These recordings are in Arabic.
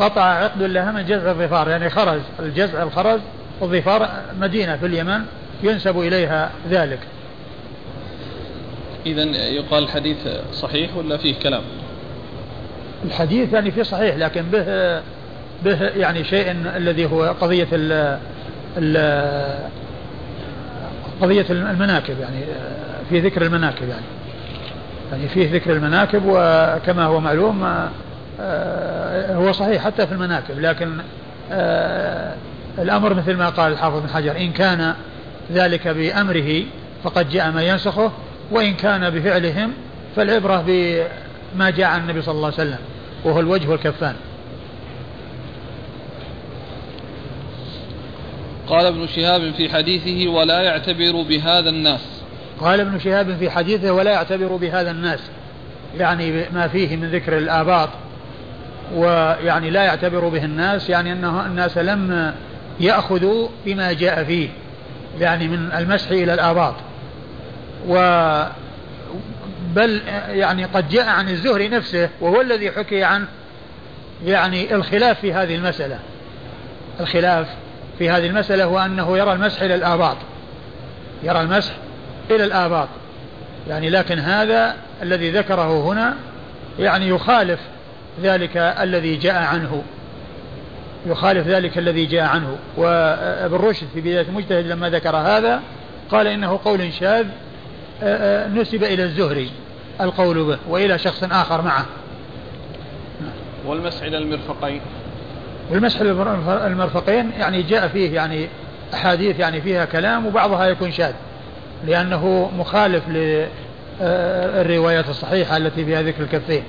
انقطع عقد لها من جزع الظفار يعني خرج الجزع الخرج والظفار مدينة في اليمن ينسب إليها ذلك. إذا يقال الحديث صحيح ولا فيه كلام؟ الحديث يعني فيه صحيح لكن به به يعني شيء الذي هو قضية ال ال قضية المناكب يعني في ذكر المناكب يعني. يعني فيه ذكر المناكب وكما هو معلوم هو صحيح حتى في المناكب لكن آه، الأمر مثل ما قال الحافظ بن حجر إن كان ذلك بأمره فقد جاء ما ينسخه وإن كان بفعلهم فالعبرة بما جاء عن النبي صلى الله عليه وسلم وهو الوجه والكفان. قال ابن شهاب في حديثه ولا يعتبر بهذا الناس. قال ابن شهاب في حديثه ولا يعتبر بهذا الناس يعني ما فيه من ذكر الآباط ويعني لا يعتبر به الناس يعني أنه الناس لم يأخذوا بما جاء فيه يعني من المسح إلى الآباط. و بل يعني قد جاء عن الزهري نفسه وهو الذي حكي عنه يعني الخلاف في هذه المسألة. الخلاف في هذه المسألة هو أنه يرى المسح إلى الآباط. يرى المسح إلى الآباط. يعني لكن هذا الذي ذكره هنا يعني يخالف ذلك الذي جاء عنه. يخالف ذلك الذي جاء عنه. وابن رشد في بداية المجتهد لما ذكر هذا قال إنه قول شاذ نسب إلى الزهري القول به وإلى شخص آخر معه. والمسح إلى المرفقين. والمسح المرفقين يعني جاء فيه يعني أحاديث يعني فيها كلام وبعضها يكون شاذ. لأنه مخالف للروايات الصحيحة التي فيها ذكر الكفين.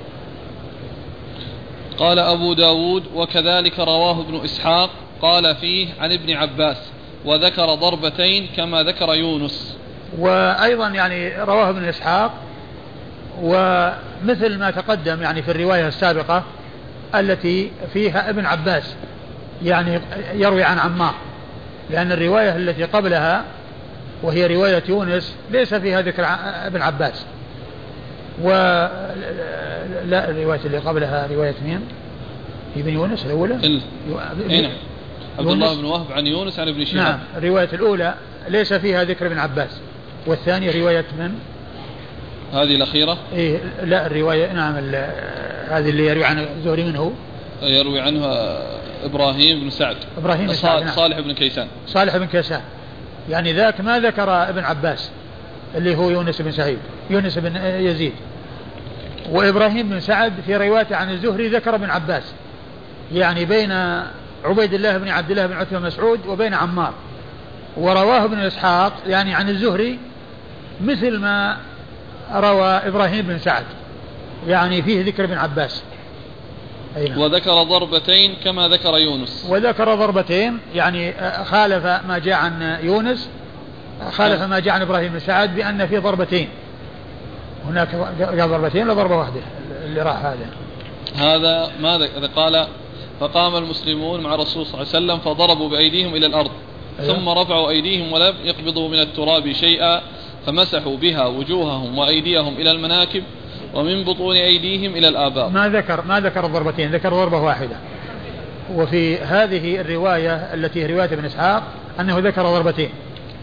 قال أبو داود وكذلك رواه ابن إسحاق قال فيه عن ابن عباس وذكر ضربتين كما ذكر يونس. وأيضا يعني رواه ابن إسحاق ومثل ما تقدم يعني في الرواية السابقة التي فيها ابن عباس يعني يروي عن عمار. لأن الرواية التي قبلها وهي رواية يونس ليس فيها ذكر ابن عباس. و لا الرواية اللي قبلها رواية مين؟ ابن يونس الأولى؟ اي نعم عبد الله بن وهب عن يونس عن ابن شهاب نعم الرواية الأولى ليس فيها ذكر ابن عباس والثانية رواية من؟ هذه الأخيرة؟ إيه لا الرواية نعم هذه اللي يروي عن الزهري منه يروي عنها إبراهيم بن سعد إبراهيم بن سعد نعم. صالح بن كيسان صالح بن كيسان يعني ذاك ما ذكر ابن عباس اللي هو يونس بن سعيد يونس بن يزيد. وإبراهيم بن سعد في روايته عن الزهري ذكر ابن عباس. يعني بين عبيد الله بن عبد الله بن عتبة مسعود وبين عمار. ورواه ابن إسحاق يعني عن الزهري مثل ما روى إبراهيم بن سعد. يعني فيه ذكر ابن عباس. أينا. وذكر ضربتين كما ذكر يونس. وذكر ضربتين يعني خالف ما جاء عن يونس. خالف ما جاء عن إبراهيم بن سعد بأن في ضربتين. هناك قال ضربتين ولا ضربة واحدة اللي راح هذا؟ هذا ماذا قال فقام المسلمون مع الرسول صلى الله عليه وسلم فضربوا بأيديهم إلى الأرض. أيوة. ثم رفعوا أيديهم ولم يقبضوا من التراب شيئا فمسحوا بها وجوههم وأيديهم إلى المناكب ومن بطون أيديهم إلى الآباء. ما ذكر ما ذكر الضربتين ذكر ضربة واحدة. وفي هذه الرواية التي هي رواية ابن إسحاق أنه ذكر ضربتين.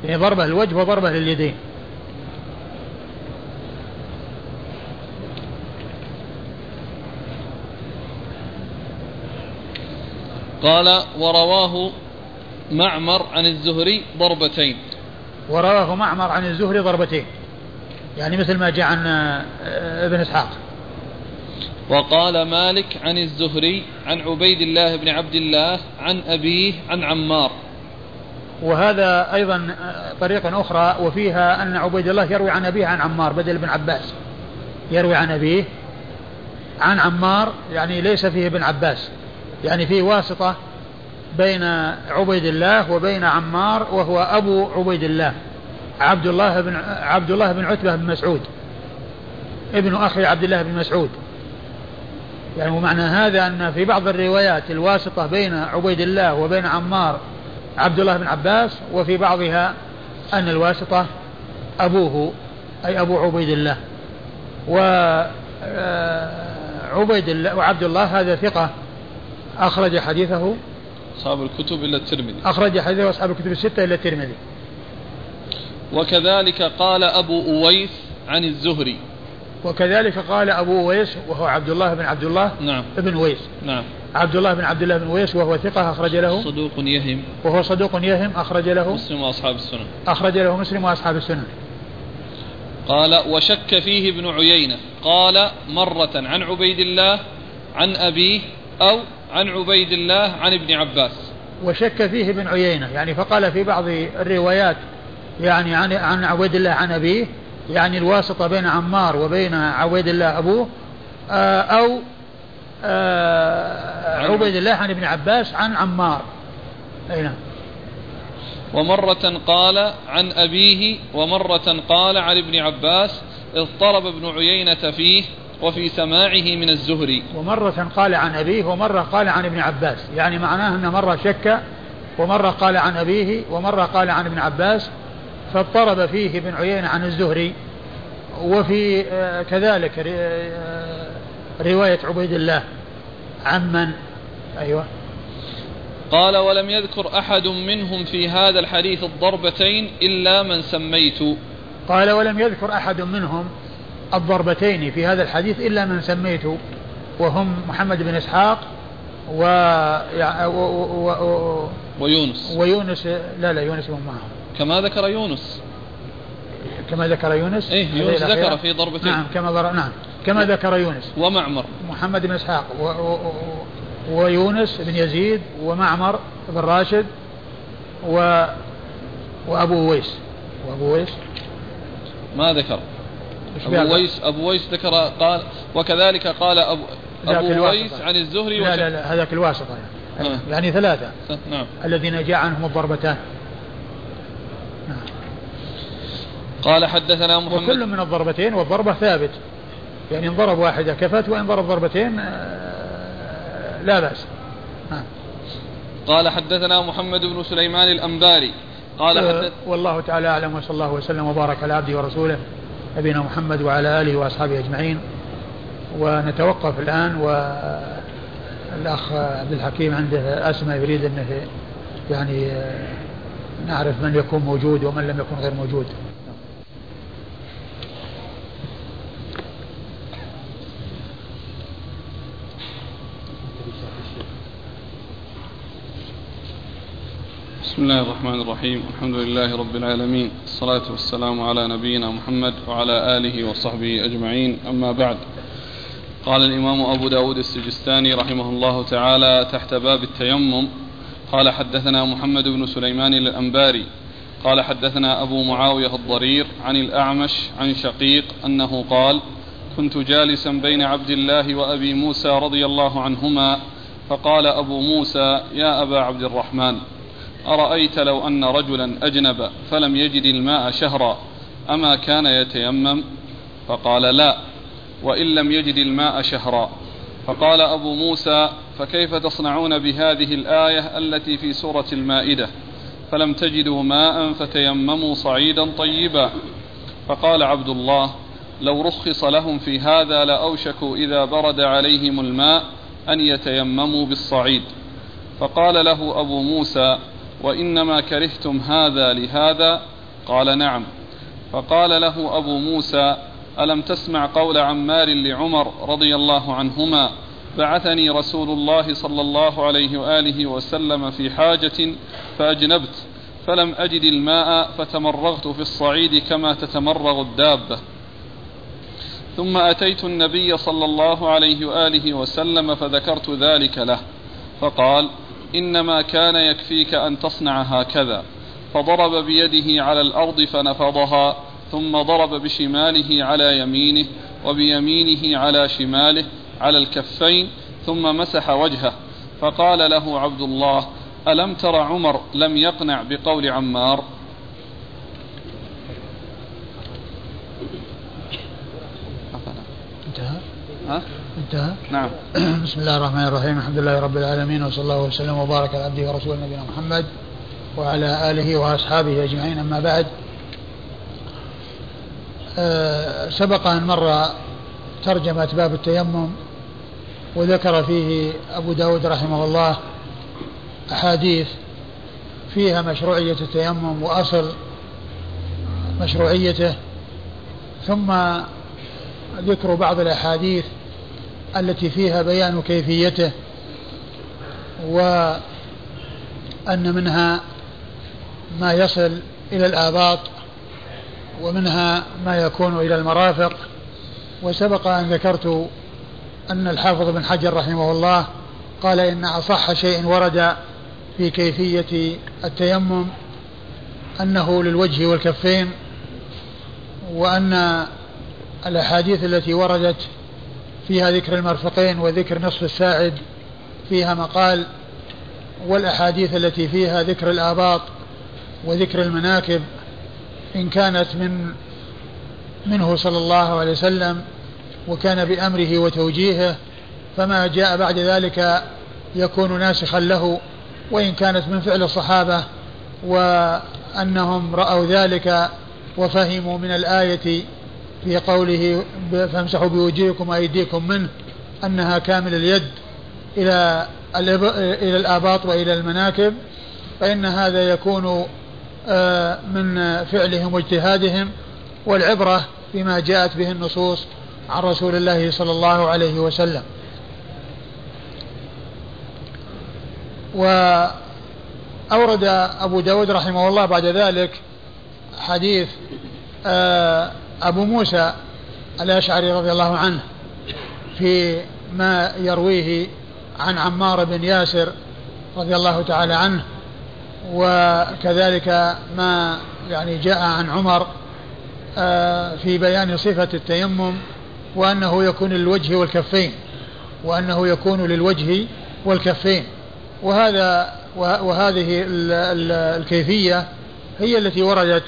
يعني ضربة للوجه وضربة لليدين. قال ورواه معمر عن الزهري ضربتين. ورواه معمر عن الزهري ضربتين. يعني مثل ما جاء عن آه، ابن إسحاق. وقال مالك عن الزهري عن عبيد الله بن عبد الله عن أبيه عن عمار. وهذا أيضا طريقة أخرى وفيها أن عبيد الله يروي عن أبيه عن عمار بدل بن عباس. يروي عن أبيه عن عمار يعني ليس فيه ابن عباس. يعني في واسطة بين عبيد الله وبين عمار وهو أبو عبيد الله. عبد الله بن عبد الله بن عتبة بن مسعود. ابن أخي عبد الله بن مسعود. يعني ومعنى هذا أن في بعض الروايات الواسطة بين عبيد الله وبين عمار عبد الله بن عباس وفي بعضها أن الواسطة أبوه أي أبو عبيد الله. وعبيد آه، الله وعبد الله هذا ثقة أخرج حديثه. أصحاب الكتب إلا الترمذي. أخرج حديثه أصحاب الكتب الستة إلا الترمذي. وكذلك قال أبو أويس عن الزهري. وكذلك قال أبو أويس وهو عبد الله بن عبد الله نعم. بن أويس. نعم. عبد الله بن عبد الله بن أويس وهو ثقة أخرج له. صدوق يهم. وهو صدوق يهم أخرج له. مسلم وأصحاب السنن. أخرج له مسلم وأصحاب السنن. قال وشك فيه ابن عيينة. قال مرة عن عبيد الله عن أبيه أو عن عبيد الله عن ابن عباس. وشك فيه ابن عيينة. يعني فقال في بعض الروايات يعني عن عن عبيد الله عن أبيه يعني الواسطة بين عمار وبين عبيد الله أبوه آه، أو عبيد الله عن ابن عباس عن عمار. أي نعم. ومرة قال عن أبيه ومرة قال عن ابن عباس اضطرب ابن عيينة فيه وفي سماعه من الزهري ومرة قال عن أبيه ومرة قال عن ابن عباس. يعني معناه أن مرة شك ومرة قال عن أبيه ومرة قال عن ابن عباس فاضطرب فيه ابن عيينة عن الزهري وفي آه، كذلك آه، رواية عبيد الله. عمن أيوه. قال ولم يذكر أحد منهم في هذا الحديث الضربتين إلا من سميت. قال ولم يذكر أحد منهم الضربتين في هذا الحديث إلا من سميت وهم محمد بن إسحاق و... و... و... و... ويونس. ويونس لا لا يونس من معهم كما ذكر يونس. كما ذكر يونس؟ إيه يونس ذكر في ضربتين. نعم كما ضر... نعم. كما ذكر يونس. ومعمر. محمد بن إسحاق. و... و... ويونس بن يزيد ومعمر بن راشد و... وأبو ويس. وأبو ويس. ما ذكر. أبو ويس أبو ويس ذكر قال وكذلك قال أبو أبو ويس عن الزهري لا لا لا هذاك الواسطة يعني, آه. يعني ثلاثة. نعم. الذين جاء عنهم الضربتان. قال حدثنا محمد وكل من الضربتين والضربة ثابت. يعني إن ضرب واحدة كفت وإن ضرب ضربتين لا بأس. قال حدثنا محمد بن سليمان الأنباري. قال أه، حدث والله تعالى أعلم وصلى الله وسلم وبارك على عبده ورسوله نبينا محمد وعلى آله وأصحابه أجمعين. ونتوقف الآن والأخ عبد الحكيم عنده أسماء يريد أنه يعني نعرف من يكون موجود ومن لم يكن غير موجود. بسم الله الرحمن الرحيم. الحمد لله رب العالمين. الصلاة والسلام على نبينا محمد وعلى آله وصحبه أجمعين. أما بعد قال الإمام أبو داود السجستاني رحمه الله تعالى تحت باب التيمم قال حدثنا محمد بن سليمان الأنباري قال حدثنا أبو معاوية الضرير عن الأعمش عن شقيق أنه قال كنت جالسا بين عبد الله وأبي موسى رضي الله عنهما فقال أبو موسى يا أبا عبد الرحمن. أرأيت لو أن رجلا أجنب فلم يجد الماء شهرا أما كان يتيمم؟ فقال لا وإن لم يجد الماء شهرا. فقال أبو موسى فكيف تصنعون بهذه الآية التي في سورة المائدة؟ فلم تجدوا ماء فتيمموا صعيدا طيبا. فقال عبد الله لو رخص لهم في هذا لأوشكوا إذا برد عليهم الماء أن يتيمموا بالصعيد. فقال له أبو موسى وإنما كرهتم هذا لهذا. قال نعم. فقال له أبو موسى ألم تسمع قول عمار لعمر رضي الله عنهما؟ بعثني رسول الله صلى الله عليه وآله وسلم في حاجة فأجنبت فلم أجد الماء فتمرغت في الصعيد كما تتمرغ الدابة. ثم أتيت النبي صلى الله عليه وآله وسلم فذكرت ذلك له. فقال إنما كان يكفيك أن تصنع هكذا. فضرب بيده على الأرض فنفضها ثم ضرب بشماله على يمينه وبيمينه على شماله على الكفين ثم مسح وجهه. فقال له عبد الله ألم تر عمر لم يقنع بقول عمار؟ انتهى؟ ها؟ انتهى. نعم. بسم الله الرحمن الرحيم. الحمد لله رب العالمين وصلى الله وسلم وبارك على عبده ورسوله نبينا محمد وعلى آله وأصحابه أجمعين. أما بعد أه سبق أن مر ترجمة باب التيمم وذكر فيه أبو داود رحمه الله أحاديث فيها مشروعية التيمم وأصل مشروعيته ثم ذكر بعض الأحاديث التي فيها بيان كيفيته وأن منها ما يصل إلى الآباط ومنها ما يكون إلى المرافق. وسبق أن ذكرت أن الحافظ بن حجر رحمه الله قال إن أصح شيء ورد في كيفية التيمم أنه للوجه والكفين وأن الأحاديث التي وردت فيها ذكر المرفقين وذكر نصف الساعد فيها مقال والأحاديث التي فيها ذكر الآباط وذكر المناكب إن كانت من منه صلى الله عليه وسلم وكان بأمره وتوجيهه فما جاء بعد ذلك يكون ناسخا له وإن كانت من فعل الصحابة وأنهم رأوا ذلك وفهموا من الآية في قوله فامسحوا بوجوهكم وأيديكم منه أنها كامل اليد إلى إلى الآباط وإلى المناكب فإن هذا يكون آه، من فعلهم واجتهادهم والعبرة بما جاءت به النصوص عن رسول الله صلى الله عليه وسلم. وأورد أبو داود رحمه الله بعد ذلك حديث آه، أبو موسى الأشعري رضي الله عنه في ما يرويه عن عمار بن ياسر رضي الله تعالى عنه وكذلك ما يعني جاء عن عمر آه، في بيان صفة التيمم وأنه يكون للوجه والكفين وأنه يكون للوجه والكفين. وهذا وهذه الكيفية هي التي وردت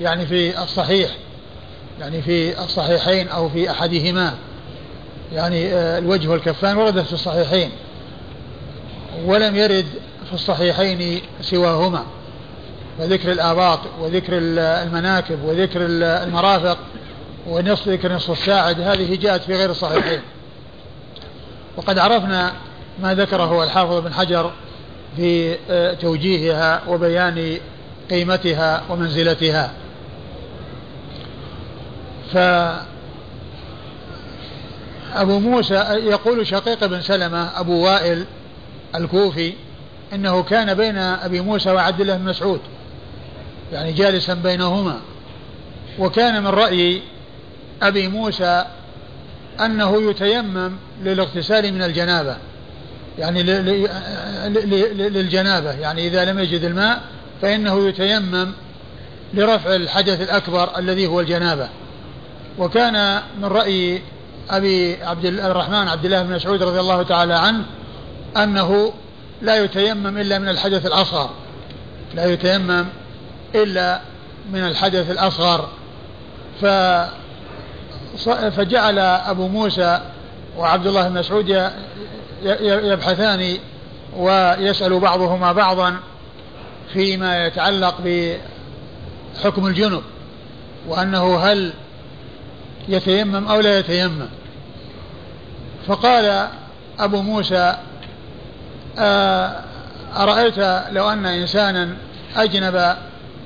يعني في الصحيح. يعني في الصحيحين أو في أحدهما. يعني آه، الوجه والكفان وردت في الصحيحين ولم يرد في الصحيحين سواهما. وذكر الآباط وذكر المناكب وذكر المرافق ونصف ذكر نصف الساعد هذه جاءت في غير الصحيحين. وقد عرفنا ما ذكره الحافظ بن حجر في آه، توجيهها وبيان قيمتها ومنزلتها. ف أبو موسى يقول شقيق بن سلمة أبو وائل الكوفي إنه كان بين أبي موسى وعبد الله بن مسعود يعني جالسا بينهما. وكان من رأي أبي موسى أنه يتيمم للاغتسال من الجنابة يعني للجنابة يعني إذا لم يجد الماء فإنه يتيمم لرفع الحدث الأكبر الذي هو الجنابة. وكان من رأي أبي عبد الرحمن عبد الله بن مسعود رضي الله تعالى عنه أنه لا يتيمم إلا من الحدث الأصغر. لا يتيمم إلا من الحدث الأصغر. ف فجعل أبو موسى وعبد الله بن مسعود يبحثان ويسأل بعضهما بعضا فيما يتعلق بحكم الجنب وأنه هل يتيمم أو لا يتيمم. فقال أبو موسى آه، أرأيت لو أن إنسانا أجنب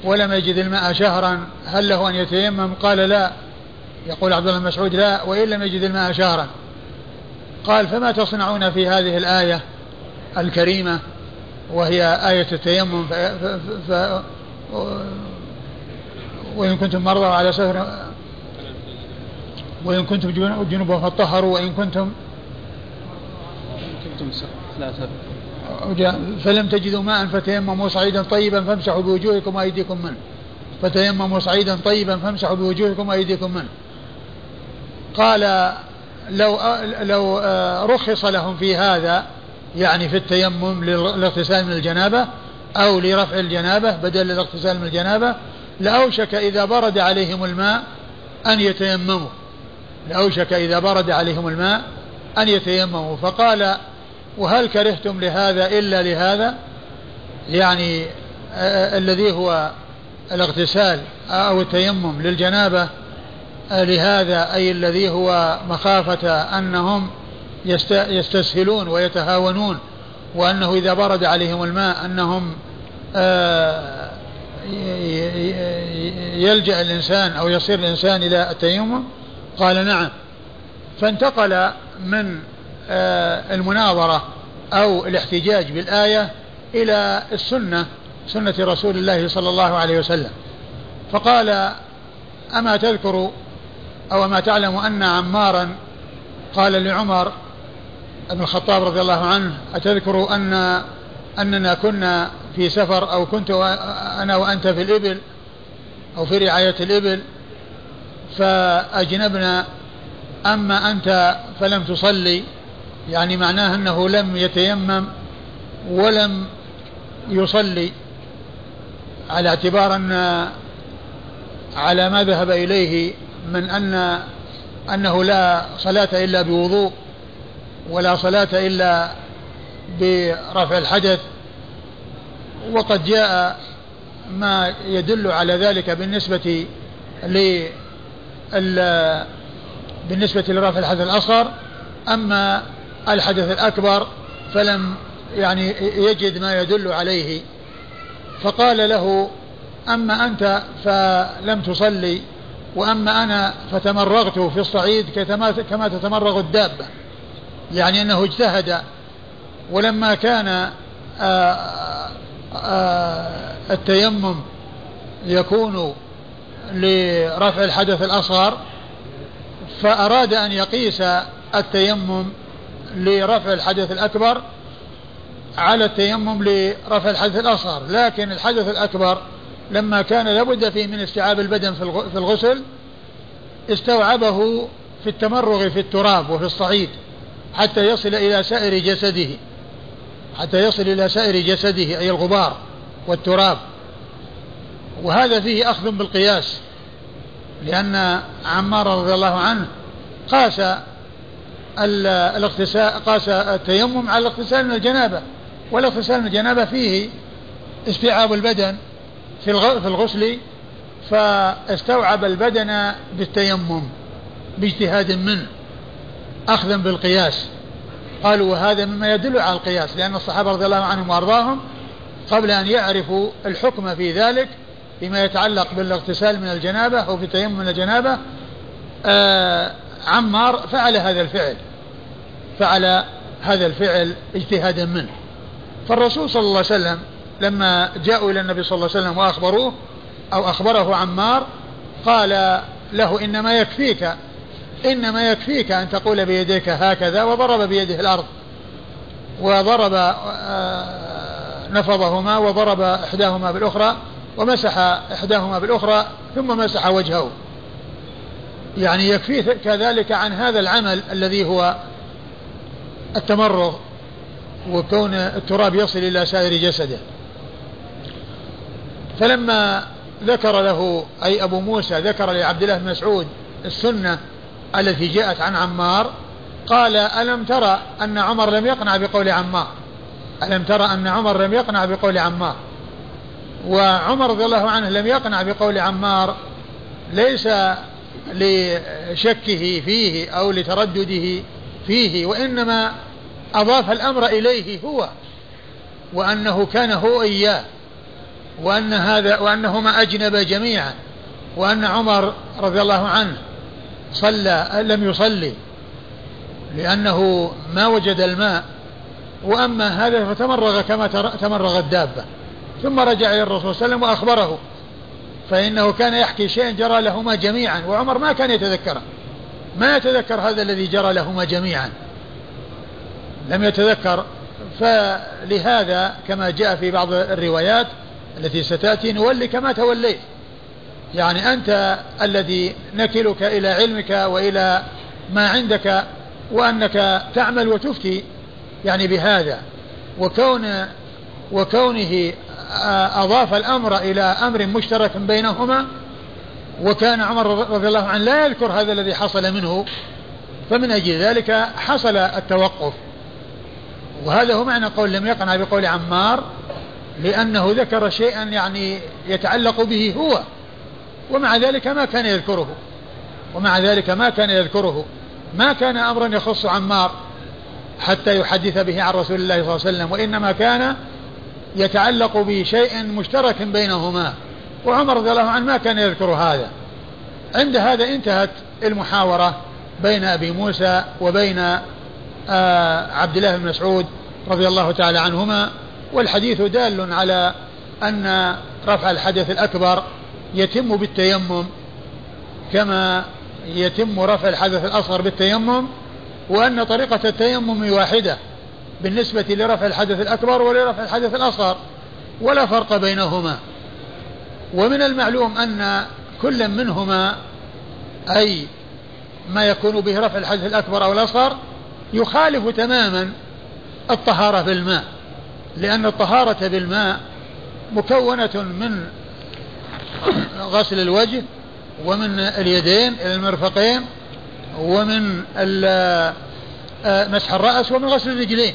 ولم يجد الماء شهرا هل له أن يتيمم؟ قال لا. يقول عبد الله مسعود لا وإن لم يجد الماء شهرا. قال فما تصنعون في هذه الآية الكريمة؟ وهي آية التيمم ف... ف... ف... وإن كنتم مرضى على سفر وإن كنتم جنوبا فطهروا وإن كنتم فلم تجدوا ماء فتيمموا صعيدا طيبا فامسحوا بوجوهكم وأيديكم منه. فتيمموا صعيدا طيبا فامسحوا بوجوهكم وأيديكم منه. قال لو لو آه، رخص لهم في هذا يعني في التيمم للاغتسال من الجنابة أو لرفع الجنابة بدل الاغتسال من الجنابة لأوشك إذا برد عليهم الماء أن يتيمموا. لأوشك إذا برد عليهم الماء أن يتيمموا. فقال وهل كرهتم لهذا إلا لهذا؟ يعني آه، آه، الذي هو الاغتسال أو التيمم للجنابة لهذا أي الذي هو مخافة أنهم يستسهلون ويتهاونون وأنه إذا برد عليهم الماء أنهم آه، يلجأ الإنسان أو يصير الإنسان إلى التيمم قال نعم. فانتقل من آه، المناظرة أو الاحتجاج بالآية إلى السنة سنة رسول الله صلى الله عليه وسلم. فقال أما تذكر أو ما تعلم أن عمارا قال لعمر بن الخطاب رضي الله عنه أتذكر أن أننا كنا في سفر أو كنت أنا وأنت في الإبل أو في رعاية الإبل؟ فأجنبنا أما أنت فلم تصلي يعني معناه أنه لم يتيمم ولم يصلي على اعتبار أن على ما ذهب إليه من أن أنه لا صلاة إلا بوضوء ولا صلاة إلا برفع الحدث وقد جاء ما يدل على ذلك بالنسبة ل بالنسبة لرفع الحدث الأصغر أما الحدث الأكبر فلم يعني يجد ما يدل عليه. فقال له أما أنت فلم تصلي وأما أنا فتمرغت في الصعيد كما تتمرغ الدابة. يعني أنه اجتهد. ولما كان آآ آه، آآ آه، التيمم يكون لرفع الحدث الأصغر فأراد أن يقيس التيمم لرفع الحدث الأكبر على التيمم لرفع الحدث الأصغر. لكن الحدث الأكبر لما كان لابد فيه من استيعاب البدن في الغسل استوعبه في التمرغ في التراب وفي الصعيد حتى يصل إلى سائر جسده حتى يصل إلى سائر جسده أي الغبار والتراب. وهذا فيه أخذ بالقياس لأن عمار رضي الله عنه قاس الاغتسال قاس التيمم على الاغتسال من الجنابة والاغتسال من الجنابة فيه استيعاب البدن في الغسل فاستوعب البدن بالتيمم باجتهاد منه أخذا بالقياس. قالوا وهذا مما يدل على القياس لأن الصحابة رضي الله عنهم وأرضاهم قبل أن يعرفوا الحكم في ذلك فيما يتعلق بالاغتسال من الجنابة أو في التيمم من الجنابة آه عمار فعل هذا الفعل فعل هذا الفعل اجتهادا منه. فالرسول صلى الله عليه وسلم لما جاءوا إلى النبي صلى الله عليه وسلم وأخبروه أو أخبره عمار قال له إنما يكفيك إنما يكفيك أن تقول بيديك هكذا وضرب بيده الأرض وضرب آه، نفضهما وضرب إحداهما بالأخرى. ومسح إحداهما بالأخرى ثم مسح وجهه. يعني يكفيه كذلك عن هذا العمل الذي هو التمرغ وكون التراب يصل إلى سائر جسده. فلما ذكر له أي أبو موسى ذكر لعبد الله بن مسعود السنة التي جاءت عن عمار قال ألم ترى أن عمر لم يقنع بقول عمار؟ ألم ترى أن عمر لم يقنع بقول عمار؟ وعمر رضي الله عنه لم يقنع بقول عمار ليس لشكه فيه أو لتردده فيه وإنما أضاف الأمر إليه هو وأنه كان هو إياه وأن هذا وأنهما أجنب جميعا وأن عمر رضي الله عنه صلى لم يصلي لأنه ما وجد الماء وأما هذا فتمرغ كما تمرغ الدابة. ثم رجع إلى الرسول صلى الله عليه وسلم وأخبره. فإنه كان يحكي شيئا جرى لهما جميعا وعمر ما كان يتذكره. ما يتذكر هذا الذي جرى لهما جميعا. لم يتذكر. فلهذا كما جاء في بعض الروايات التي ستأتي نولي كما توليت. يعني أنت الذي نكلك إلى علمك وإلى ما عندك وأنك تعمل وتفتي يعني بهذا. وكون وكونه أضاف الأمر إلى أمر مشترك بينهما وكان عمر رضي الله عنه لا يذكر هذا الذي حصل منه فمن أجل ذلك حصل التوقف. وهذا هو معنى قول لم يقنع بقول عمار لأنه ذكر شيئا يعني يتعلق به هو ومع ذلك ما كان يذكره. ومع ذلك ما كان يذكره. ما كان أمرا يخص عمار حتى يحدث به عن رسول الله صلى الله عليه وسلم وإنما كان يتعلق بشيء مشترك بينهما. وعمر رضي الله عنه ما كان يذكر هذا. عند هذا انتهت المحاورة بين أبي موسى وبين آه عبد الله بن مسعود رضي الله تعالى عنهما. والحديث دال على أن رفع الحدث الأكبر يتم بالتيمم كما يتم رفع الحدث الأصغر بالتيمم وأن طريقة التيمم واحدة. بالنسبة لرفع الحدث الأكبر ولرفع الحدث الأصغر ولا فرق بينهما. ومن المعلوم أن كل منهما أي ما يكون به رفع الحدث الأكبر أو الأصغر يخالف تماما الطهارة بالماء. لأن الطهارة بالماء مكونة من غسل الوجه ومن اليدين إلى المرفقين ومن آه، مسح الرأس ومن غسل الرجلين.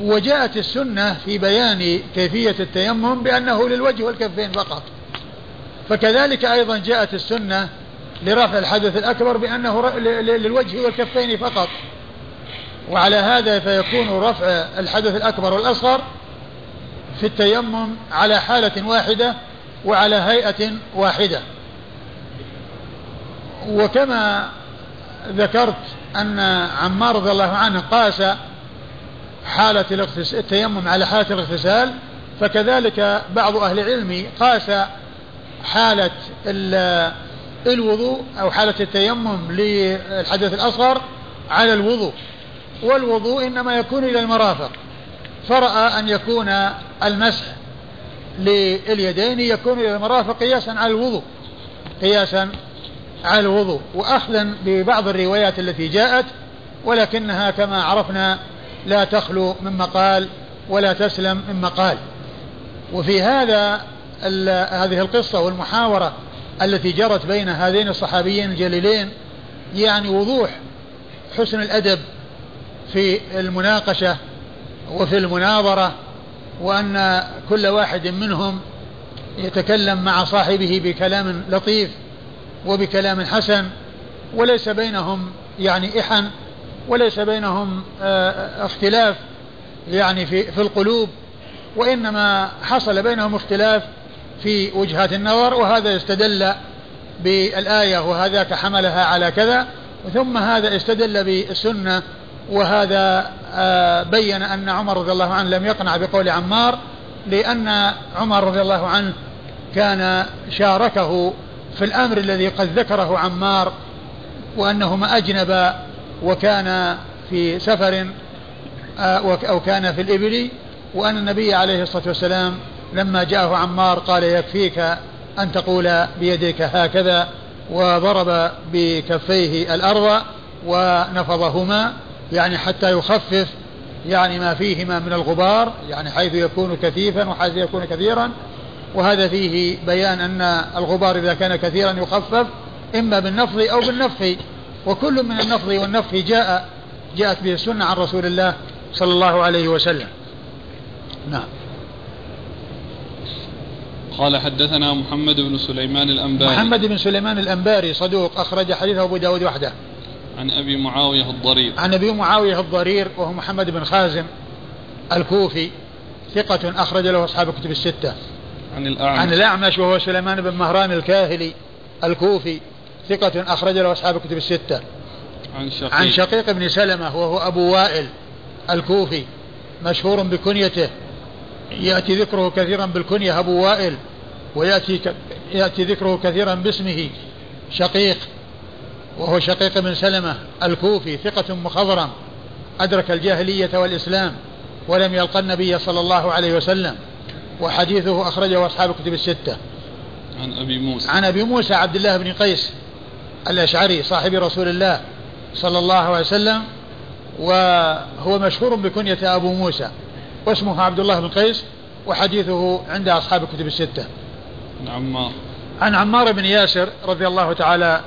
وجاءت السنة في بيان كيفية التيمم بأنه للوجه والكفين فقط. فكذلك أيضا جاءت السنة لرفع الحدث الأكبر بأنه للوجه والكفين فقط. وعلى هذا فيكون رفع الحدث الأكبر والأصغر في التيمم على حالة واحدة وعلى هيئة واحدة. وكما ذكرت أن عمار رضي الله عنه قاس حالة التيمم على حالة الاغتسال فكذلك بعض أهل العلم قاس حالة الوضوء أو حالة التيمم للحدث الأصغر على الوضوء والوضوء إنما يكون إلى المرافق. فرأى أن يكون المسح لليدين يكون إلى المرافق قياسا على الوضوء قياسا على الوضوء. وأخذا ببعض الروايات التي جاءت ولكنها كما عرفنا لا تخلو من مقال ولا تسلم من مقال. وفي هذا هذه القصة والمحاورة التي جرت بين هذين الصحابيين الجليلين يعني وضوح حسن الأدب في المناقشة وفي المناظرة وأن كل واحد منهم يتكلم مع صاحبه بكلام لطيف وبكلام حسن وليس بينهم يعني إحن وليس بينهم آه، اختلاف يعني في في القلوب وإنما حصل بينهم اختلاف في وجهات النظر وهذا استدل بالآية وهذاك حملها على كذا ثم هذا استدل بالسنة وهذا آه، بين أن عمر رضي الله عنه لم يقنع بقول عمار لأن عمر رضي الله عنه كان شاركه في الأمر الذي قد ذكره عمار وأنهما أجنب وكان في سفر آه، أو كان في الإبل وأن النبي عليه الصلاة والسلام لما جاءه عمار قال يكفيك أن تقول بيديك هكذا وضرب بكفيه الأرض ونفضهما يعني حتى يخفف يعني ما فيهما من الغبار يعني حيث يكون كثيفا وحيث يكون كثيرا. وهذا فيه بيان أن الغبار إذا كان كثيرا يخفف إما بالنفض أو بالنفخ. وكل من النفض والنفخ جاء جاءت به السنة عن رسول الله صلى الله عليه وسلم. نعم. قال حدثنا محمد بن سليمان الأنباري. محمد بن سليمان الأنباري صدوق أخرج حديثه أبو داود وحده. عن أبي معاوية الضرير. عن أبي معاوية الضرير وهو محمد بن خازم الكوفي ثقة أخرج له أصحاب الكتب الستة. عن الأعمش. عن الأعمش وهو سليمان بن مهران الكاهلي الكوفي. ثقة أخرج له أصحاب الكتب الستة. عن شقيق. عن شقيق بن سلمة وهو أبو وائل الكوفي مشهور بكنيته. يأتي ذكره كثيرا بالكنية أبو وائل ويأتي يأتي ذكره كثيرا باسمه شقيق وهو شقيق بن سلمة الكوفي ثقة مخضرم أدرك الجاهلية والإسلام ولم يلقى النبي صلى الله عليه وسلم وحديثه أخرجه أصحاب الكتب الستة. عن أبي موسى. عن أبي موسى عبد الله بن قيس الأشعري صاحب رسول الله صلى الله عليه وسلم وهو مشهور بكنية أبو موسى واسمه عبد الله بن قيس وحديثه عند أصحاب الكتب الستة. عن عمار عن عمار بن ياسر رضي الله تعالى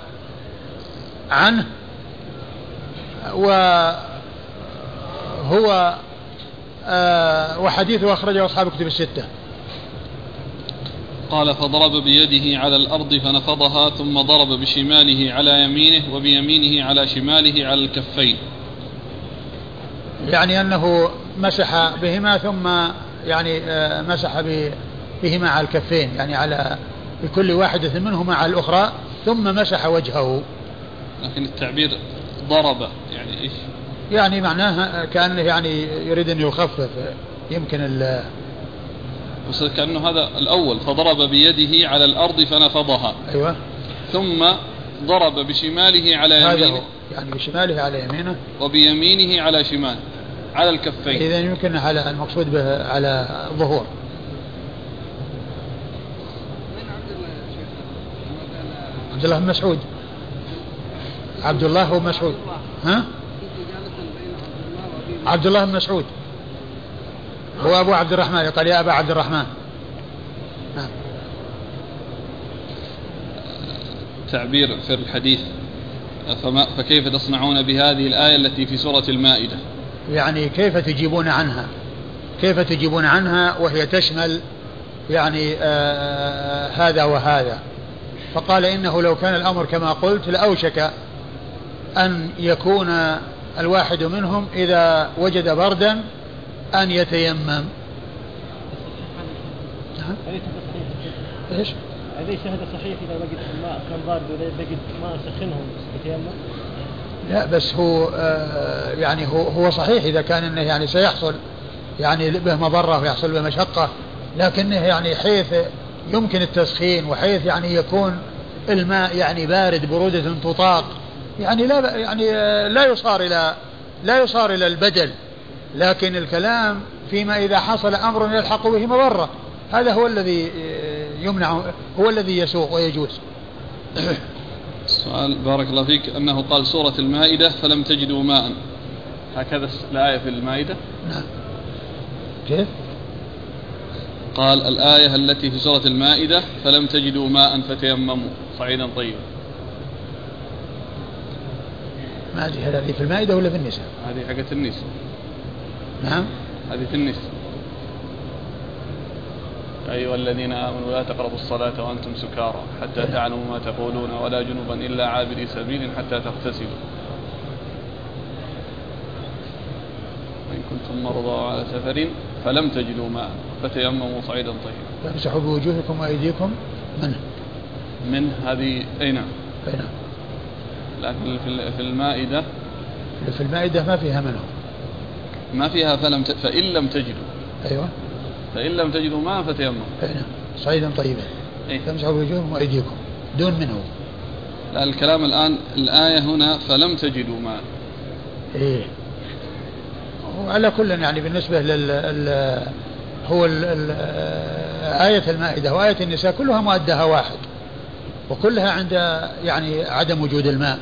عنه وهو آه وحديثه أخرجه أصحاب الكتب الستة. قال فضرب بيده على الأرض فنفضها ثم ضرب بشماله على يمينه وبيمينه على شماله على الكفين. يعني أنه مسح بهما ثم يعني آه، مسح بهما على الكفين يعني على بكل واحدة منهما على الأخرى ثم مسح وجهه. لكن التعبير ضرب يعني إيش؟ يعني معناها كأنه يعني يريد أن يخفف يمكن كأنه هذا الأول فضرب بيده على الأرض فنفضها. أيوة. ثم ضرب بشماله على يمينه. يعني بشماله على يمينه. وبيمينه على شماله على الكفين. إذا يمكن على المقصود به على الظهور عبد الله بن مسعود. عبد الله هو مسعود. ها؟ عبد الله بن مسعود. هو أبو عبد الرحمن قال يا أبا عبد الرحمن. نعم. تعبير في الحديث. فما فكيف تصنعون بهذه الآية التي في سورة المائدة؟ يعني كيف تجيبون عنها؟ كيف تجيبون عنها وهي تشمل يعني آه، آه، هذا وهذا؟ فقال إنه لو كان الأمر كما قلت لأوشك أن يكون الواحد منهم إذا وجد بردا أن يتيمم نعم إيش؟ هذه شهادة صحيح إذا وجد الماء كان بارد وإذا وجد ماء سخنه يتيمم؟ لا بس هو آه يعني هو هو صحيح إذا كان إنه يعني سيحصل يعني به مضرة ويحصل به مشقة لكنه يعني حيث يمكن التسخين وحيث يعني يكون الماء يعني بارد برودة تطاق يعني لا يعني لا يصار إلى لا يصار إلى البدل لكن الكلام فيما إذا حصل أمر يلحق به مضرة. هذا هو الذي يمنع هو الذي يسوق ويجوز. السؤال بارك الله فيك. أنه قال سورة المائدة فلم تجدوا ماء. هكذا الآية في المائدة. نعم. كيف؟ قال الآية التي في سورة المائدة فلم تجدوا ماء فتيمموا. صعيدا طيبا ما أدري هذه في المائدة ولا في النساء؟ هذه حقت النساء. نعم هذه في النساء أيها الذين آمنوا لا تقربوا الصلاة وأنتم سكارى. حتى تعلموا ما تقولون ولا جنبا إلا عابري سبيل حتى تغتسلوا. وإن كنتم مرضى على سفر فلم تجدوا ماء فتيمموا صعيدا طيبا. فامسحوا بوجوهكم وأيديكم. منه من هذه أي نعم. أي نعم. لكن في المائدة. في المائدة ما فيها منه. ما فيها فلم ت... فإن لم تجدوا. أيوة. فإن لم تجدوا ماء فتيمموا. أي نعم. صعيدا طيبا إيه؟ فامسحوا بوجوهكم وأيديكم. دون منه. لا الكلام الآن الآية هنا فلم تجدوا ماء إيه. وعلى كل يعني بالنسبة لل هو ال ال آية المائدة وآية النساء كلها مؤدها واحد. وكلها عند يعني عدم وجود الماء.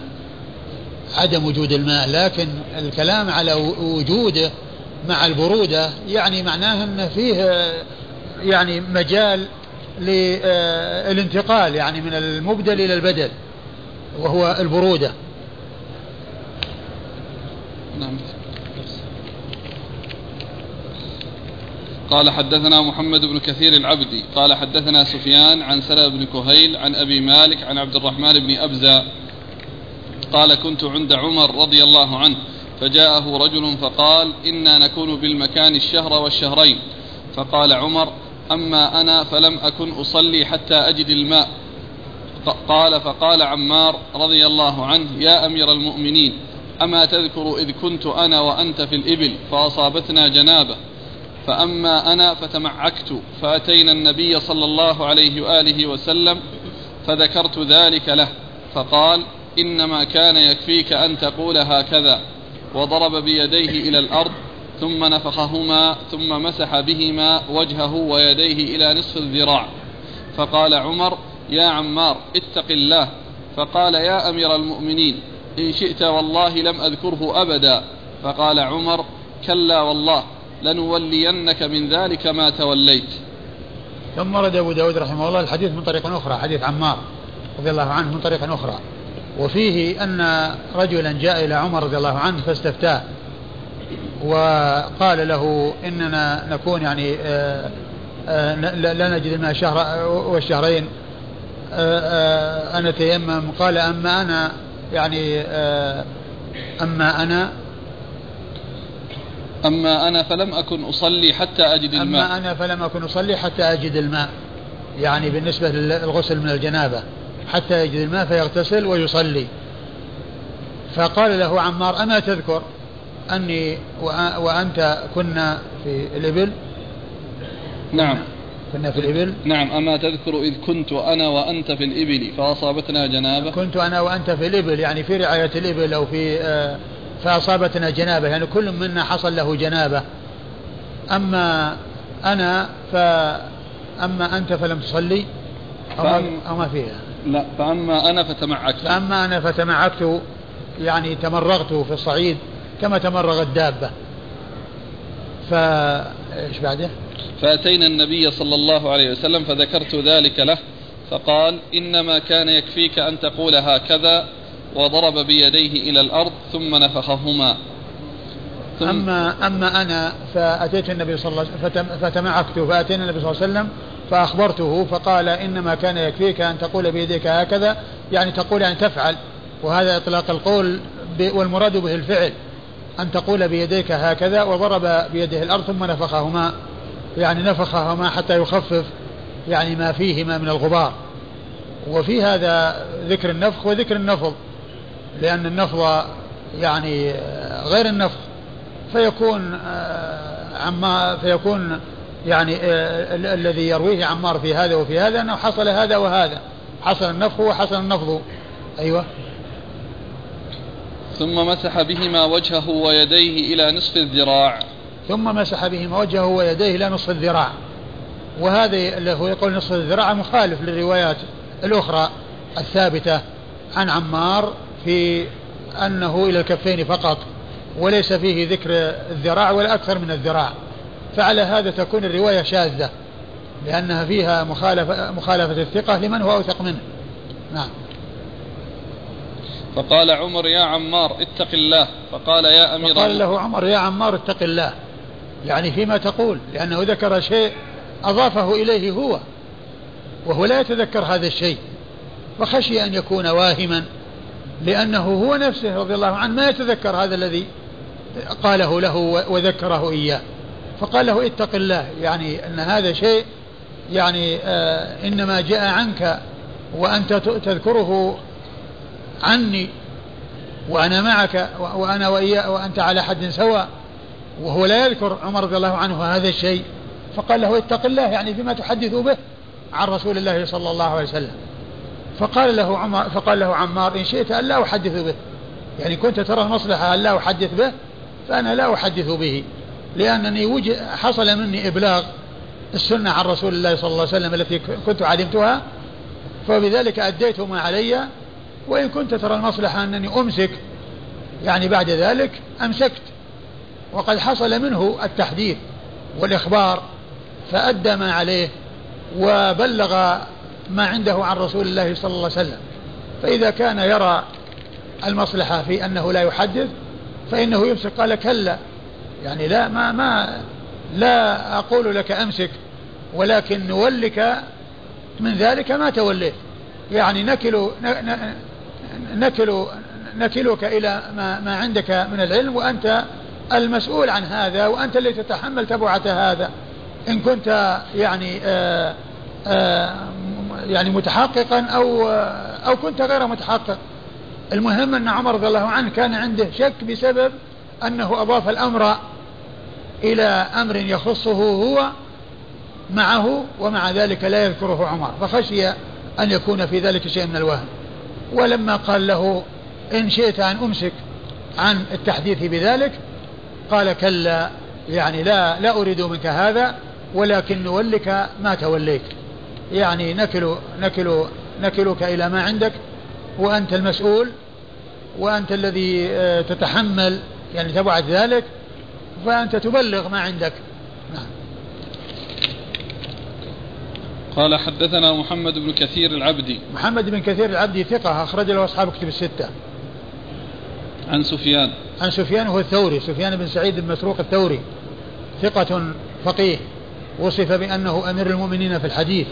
عدم وجود الماء لكن الكلام على وجوده مع البرودة يعني معناه أن فيه يعني مجال للانتقال يعني من المبدل إلى البدل وهو البرودة. نعم. قال حدثنا محمد بن كثير العبدي قال حدثنا سفيان عن سلم بن كهيل عن أبي مالك عن عبد الرحمن بن أبزة قال كنت عند عمر رضي الله عنه فجاءه رجل فقال إنا نكون بالمكان الشهر والشهرين. فقال عمر أما أنا فلم أكن أصلي حتى أجد الماء. قال فقال عمار رضي الله عنه يا أمير المؤمنين أما تذكر إذ كنت أنا وأنت في الإبل فأصابتنا جنابة؟ فأما أنا فتمعكت فأتينا النبي صلى الله عليه وآله وسلم فذكرت ذلك له. فقال إنما كان يكفيك أن تقول هكذا. وضرب بيديه إلى الأرض ثم نفخهما ثم مسح بهما وجهه ويديه إلى نصف الذراع. فقال عمر يا عمار اتق الله. فقال يا أمير المؤمنين إن شئت والله لم أذكره أبدا. فقال عمر كلا والله لنولينك من ذلك ما توليت. ثم ورد أبو داود رحمه الله الحديث من طريق أخرى حديث عمار رضي الله عنه من طريق أخرى. وفيه أن رجلا جاء إلى عمر رضي الله عنه فاستفتاه وقال له إننا نكون يعني آه، آه، لا نجد الماء شهر والشهرين آه، أنا تيمم قال أما أنا يعني أما أنا أما أنا فلم أكن أصلي حتى أجد الماء. أما أنا فلم أكن أصلي حتى أجد الماء يعني بالنسبة للغسل من الجنابة. حتى يجد الماء فيغتسل ويصلي. فقال له عمار أما تذكر؟ أني وأنت كنا في الإبل؟ نعم. كنا في الإبل؟ نعم. أما تذكر إذ كنت أنا وأنت في الإبل فأصابتنا جنابة. كنت أنا وأنت في الإبل يعني في رعاية الإبل أو في آه، فأصابتنا جنابة يعني كل منا حصل له جنابة. أما أنا ف أما أنت فلم تصلي أو, أو ما فيها. لا فأما أنا فتمعكت فأما أنا فتمعكت يعني تمرغت في الصعيد كما تمرغ الدابة. فايش بعده؟ فأتينا النبي صلى الله عليه وسلم فذكرت ذلك له فقال إنما كان يكفيك أن تقول هكذا وضرب بيديه إلى الأرض ثم نفخهما. ثم أما أما أنا فأتيت النبي صلى الله عليه وسلم فتمعكت فأتينا النبي صلى الله عليه وسلم فأخبرته فقال إنما كان يكفيك أن تقول بيديك هكذا يعني تقول أن تفعل. وهذا إطلاق القول والمراد به الفعل أن تقول بيديك هكذا وضرب بيده الأرض ثم نفخهما يعني نفخهما حتى يخفف يعني ما فيهما من الغبار. وفي هذا ذكر النفخ وذكر النفض لأن النفض يعني غير النفخ فيكون آه، عما فيكون يعني آه، الذي يرويه عمار في هذا وفي هذا أنه حصل هذا وهذا حصل النفخ وحصل النفض. أيوة. ثم مسح بهما وجهه ويديه إلى نصف الذراع. ثم مسح بهما وجهه ويديه إلى نصف الذراع. وهذا اللي هو يقول نصف الذراع مخالف للروايات الأخرى الثابتة عن عمار في أنه إلى الكفين فقط وليس فيه ذكر الذراع ولا أكثر من الذراع. فعلى هذا تكون الرواية شاذة لأنها فيها مخالفة, مخالفة الثقة لمن هو أوثق منه. نعم. فقال عمر يا عمار اتق الله. فقال يا أمير فقال له عمر يا عمار اتق الله. يعني فيما تقول لأنه ذكر شيء أضافه إليه هو وهو لا يتذكر هذا الشيء. فخشي أن يكون واهما لأنه هو نفسه رضي الله عنه ما يتذكر هذا الذي قاله له وذكره إياه. فقال له اتق الله يعني أن هذا شيء يعني آه إنما جاء عنك وأنت تذكره عني وأنا معك وأنا وإياه وأنت على حد سواء وهو لا يذكر عمر رضي الله عنه هذا الشيء. فقال له اتق الله يعني فيما تحدث به عن رسول الله صلى الله عليه وسلم. فقال له عمر فقال له عمار إن شئت أن لا أحدث به. يعني كنت ترى المصلحة أن لا أحدث به فأنا لا أحدث به. لأنني حصل مني إبلاغ السنة عن رسول الله صلى الله عليه وسلم التي كنت علمتها فبذلك أديت ما علي وإن كنت ترى المصلحة أنني أمسك يعني بعد ذلك أمسكت. وقد حصل منه التحديث والإخبار فأدى ما عليه وبلغ ما عنده عن رسول الله صلى الله عليه وسلم. فإذا كان يرى المصلحة في أنه لا يحدث فإنه يمسك. قال كلا يعني لا ما ما لا أقول لك أمسك ولكن نولك من ذلك ما توليت. يعني نكل نكل نكلك إلى ما, ما عندك من العلم وأنت المسؤول عن هذا وأنت الذي تتحمل تبعة هذا. إن كنت يعني آآ آه، آآ آه، يعني متحققا أو أو كنت غير متحقق. المهم أن عمر رضي الله عنه كان عنده شك بسبب أنه أضاف الأمر إلى أمر يخصه هو معه ومع ذلك لا يذكره عمر فخشي أن يكون في ذلك شيء من الوهم. ولما قال له إن شئت أن أمسك عن التحديث بذلك قال كلا يعني لا لا أريد منك هذا ولكن نولك ما توليت. يعني نكل نكل نكلك إلى ما عندك وأنت المسؤول وأنت الذي آه، تتحمل يعني تبعت ذلك فأنت تبلغ ما عندك. نعم. قال حدثنا محمد بن كثير العبدي. محمد بن كثير العبدي ثقة أخرج له أصحاب كتب الستة. عن سفيان. عن سفيان هو الثوري سفيان بن سعيد بن مسروق الثوري. ثقة فقيه. وصف بأنه أمير المؤمنين في الحديث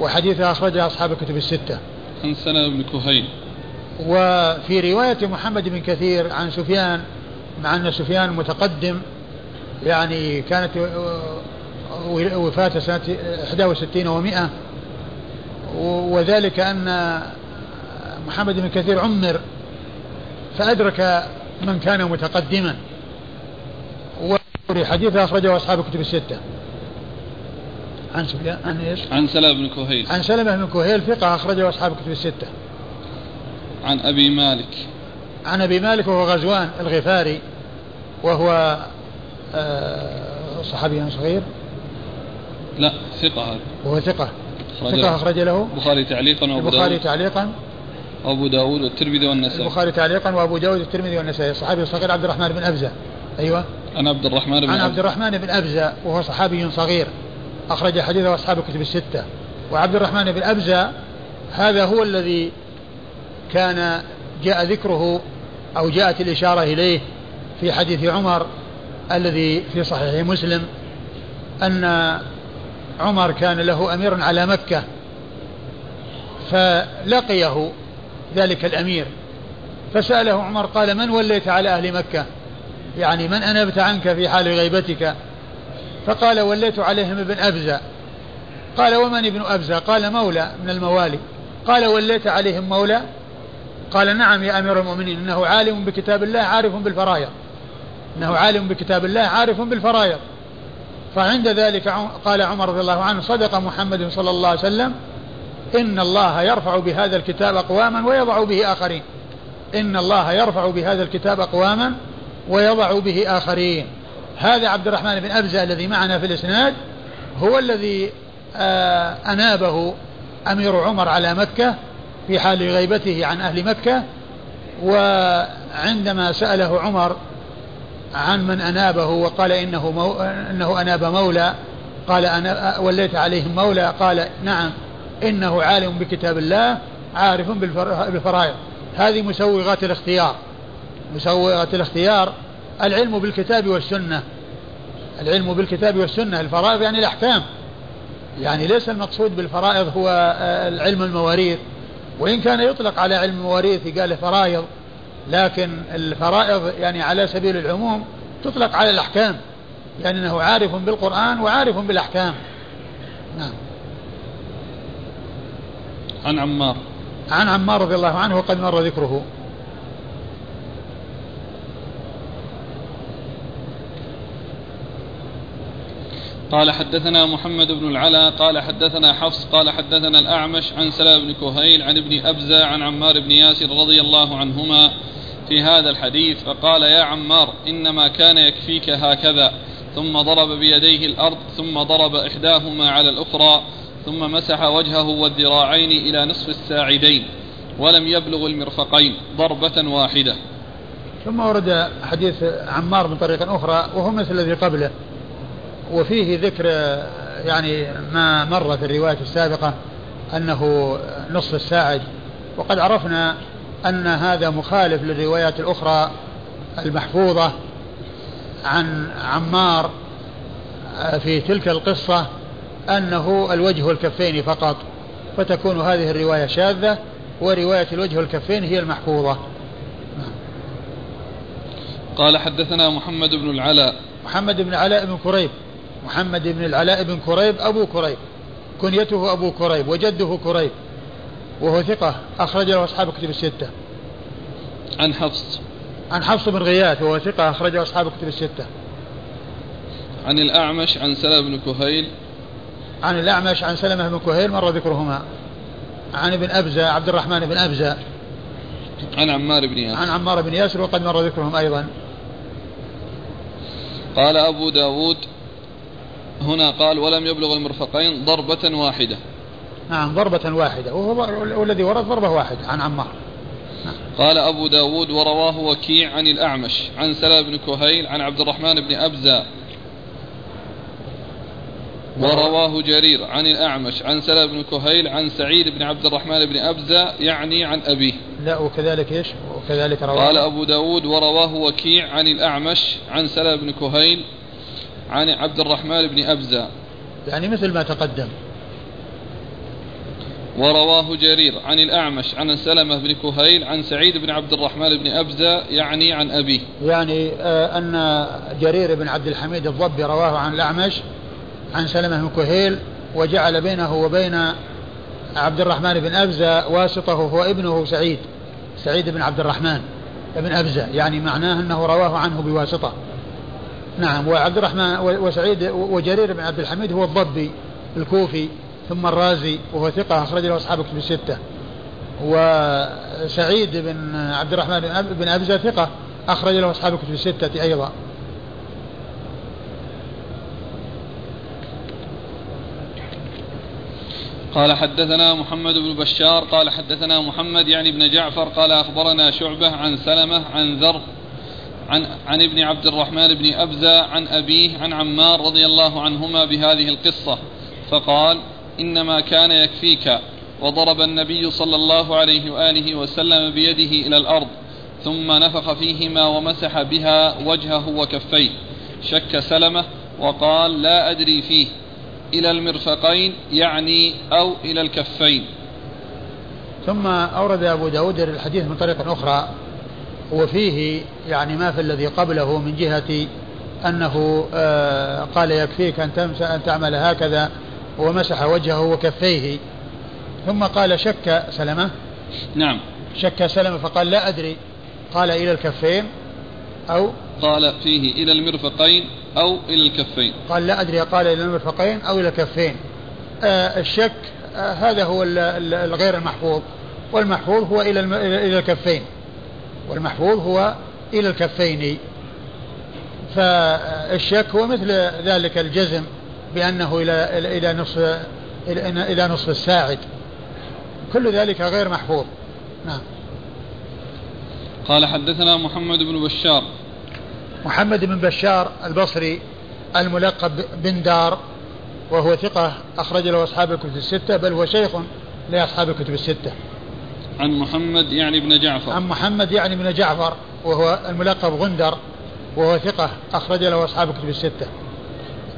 وحديثه أخرجه أصحاب الكتب الستة. عن سنة بن كهيل. وفي رواية محمد بن كثير عن سفيان مع أن سفيان متقدم يعني كانت وفاة سنة 61 و100 وذلك أن محمد بن كثير عمر فأدرك من كان متقدما حديث أخرجه أصحاب الكتب الستة. عن سفيان عن إيش؟ عن سلمة بن كهيل. عن سلمة بن كهيل ثقة أخرجه أصحاب الكتب الستة. عن أبي مالك. عن أبي مالك وهو غزوان الغفاري وهو آه، صحابي صغير؟ لا ثقة هذا. وهو ثقة. ثقة أخرج له؟ البخاري تعليقا وأبو البخاري تعليقا. وأبو داود والترمذي والنسائي. البخاري تعليقا وأبو داود والترمذي والنسائي. الصحابي الصغير عبد الرحمن بن أبزة. أيوه. عن عبد الرحمن بن عن عبد الرحمن بن أبزة وهو صحابي صغير. أخرج حديثه أصحاب الكتب الستة. وعبد الرحمن بن أبزة هذا هو الذي كان جاء ذكره أو جاءت الإشارة إليه في حديث عمر الذي في صحيح مسلم أن عمر كان له أمير على مكة فلقيه ذلك الأمير فسأله عمر قال من وليت على أهل مكة؟ يعني من أنبت عنك في حال غيبتك؟ فقال وليت عليهم ابن أبزة. قال ومن ابن أبزة؟ قال مولى من الموالي. قال وليت عليهم مولى قال نعم يا أمير المؤمنين إنه عالم بكتاب الله عارف بالفرايض إنه عالم بكتاب الله عارف بالفرايض فعند ذلك قال عمر رضي الله عنه صدق محمد صلى الله عليه وسلم إن الله يرفع بهذا الكتاب أقواما ويضع به آخرين. إن الله يرفع بهذا الكتاب أقواما ويضع به آخرين. هذا عبد الرحمن بن أبزة الذي معنا في الإسناد هو الذي آه، أنابه أمير عمر على مكة في حال غيبته عن أهل مكة وعندما سأله عمر عن من أنابه وقال إنه, مو إنه أناب مولى قال أنا وليت عليهم مولى قال نعم إنه عالم بكتاب الله عارف بالفرائض. هذه مسوغات الاختيار. مسوغات الاختيار العلم بالكتاب والسنة. العلم بالكتاب والسنة الفرائض يعني الأحكام. يعني ليس المقصود بالفرائض هو آه، العلم المواريث. وإن كان يطلق على علم المواريث قال فرائض لكن الفرائض يعني على سبيل العموم تطلق على الأحكام يعني أنه عارف بالقرآن وعارف بالأحكام. نعم. عن عمار. عن عمار رضي الله عنه وقد مر ذكره. قال حدثنا محمد بن العلا قال حدثنا حفص قال حدثنا الأعمش عن سلام بن كهيل عن ابن أبزة عن عمار بن ياسر رضي الله عنهما في هذا الحديث فقال يا عمار إنما كان يكفيك هكذا. ثم ضرب بيديه الأرض ثم ضرب إحداهما على الأخرى ثم مسح وجهه والذراعين إلى نصف الساعدين ولم يبلغ المرفقين ضربة واحدة. ثم ورد حديث عمار من طريق أخرى وهو مثل الذي قبله. وفيه ذكر يعني ما مر في الرواية السابقة أنه نصف الساعد وقد عرفنا أن هذا مخالف للروايات الأخرى المحفوظة عن عمار في تلك القصة أنه الوجه والكفين فقط فتكون هذه الرواية شاذة ورواية الوجه والكفين هي المحفوظة. قال حدثنا محمد بن العلاء. محمد بن العلاء بن كريب. محمد بن العلاء بن كريب أبو كريب. كنيته أبو كريب وجده كريب. وهو ثقة أخرج له أصحاب كتب الستة. عن حفص. عن حفص بن غياث وهو ثقة أخرجه أصحاب كتب الستة. عن الأعمش عن سلمة بن كهيل. عن الأعمش عن سلمة بن كهيل مر ذكرهما. عن ابن أبزة عبد الرحمن بن أبزة. عن عمار بن ياسر. عن عمار بن ياسر وقد مر ذكرهم أيضا. قال أبو داود هنا قال ولم يبلغ المرفقين ضربة واحدة. نعم ضربة واحدة. وهو الذي ورد ضربة واحدة عن عمار. نعم. قال أبو داود ورواه وكيع عن الأعمش عن سلام بن كهيل عن عبد الرحمن بن أبزة. ورواه جرير عن الأعمش عن سلام بن كهيل عن سعيد بن عبد الرحمن بن أبزة يعني عن أبيه. لا وكذلك إيش؟ وكذلك رواه. قال أبو داود ورواه وكيع عن الأعمش عن سلام بن كهيل عن عبد الرحمن بن أبزة. يعني مثل ما تقدم. ورواه جرير عن الأعمش عن سلمة بن كهيل عن سعيد بن عبد الرحمن بن أبزة يعني عن أبيه. يعني آه أن جرير بن عبد الحميد الضبي رواه عن الأعمش عن سلمة بن كهيل وجعل بينه وبين عبد الرحمن بن أبزة واسطة هو ابنه سعيد سعيد بن عبد الرحمن بن أبزة. يعني معناه أنه رواه عنه بواسطة. نعم وعبد الرحمن وسعيد وجرير بن عبد الحميد هو الضبي الكوفي ثم الرازي وهو ثقة أخرج له أصحاب كتب الستة. وسعيد بن عبد الرحمن بن أبزة ثقة أخرج له أصحاب كتب الستة أيضا. قال حدثنا محمد بن بشار قال حدثنا محمد يعني بن جعفر قال أخبرنا شعبة عن سلمة عن ذر عن, عن ابن عبد الرحمن بن أبزة عن أبيه عن عمار رضي الله عنهما بهذه القصة. فقال إنما كان يكفيك. وضرب النبي صلى الله عليه وآله وسلم بيده إلى الأرض ثم نفخ فيهما ومسح بها وجهه وكفيه. شك سلمة وقال لا أدري فيه. إلى المرفقين يعني أو إلى الكفين. ثم أورد أبو داود الحديث من طريق أخرى. وفيه يعني ما في الذي قبله من جهة أنه آه قال يكفيك أن, أن تعمل هكذا ومسح وجهه وكفيه. ثم قال شك سلمة؟ نعم. شك سلمة فقال لا أدري. قال إلى الكفين أو؟ قال فيه إلى المرفقين أو إلى الكفين. قال لا أدري. قال إلى المرفقين أو إلى الكفين. آه الشك آه هذا هو الغير المحفوظ. والمحفوظ هو إلى إلى الكفين. والمحفوظ هو إلى الكفين. فالشك هو مثل ذلك الجزم بأنه إلى إلى نصف إلى نصف الساعد. كل ذلك غير محفوظ. نعم. قال حدثنا محمد بن بشار. محمد بن بشار البصري الملقب بن دار وهو ثقة أخرج له أصحاب الكتب الستة بل هو شيخ لأصحاب الكتب الستة. عن محمد يعني بن جعفر. عن محمد يعني بن جعفر وهو الملقب غندر وهو ثقة أخرج له أصحاب الكتب الستة.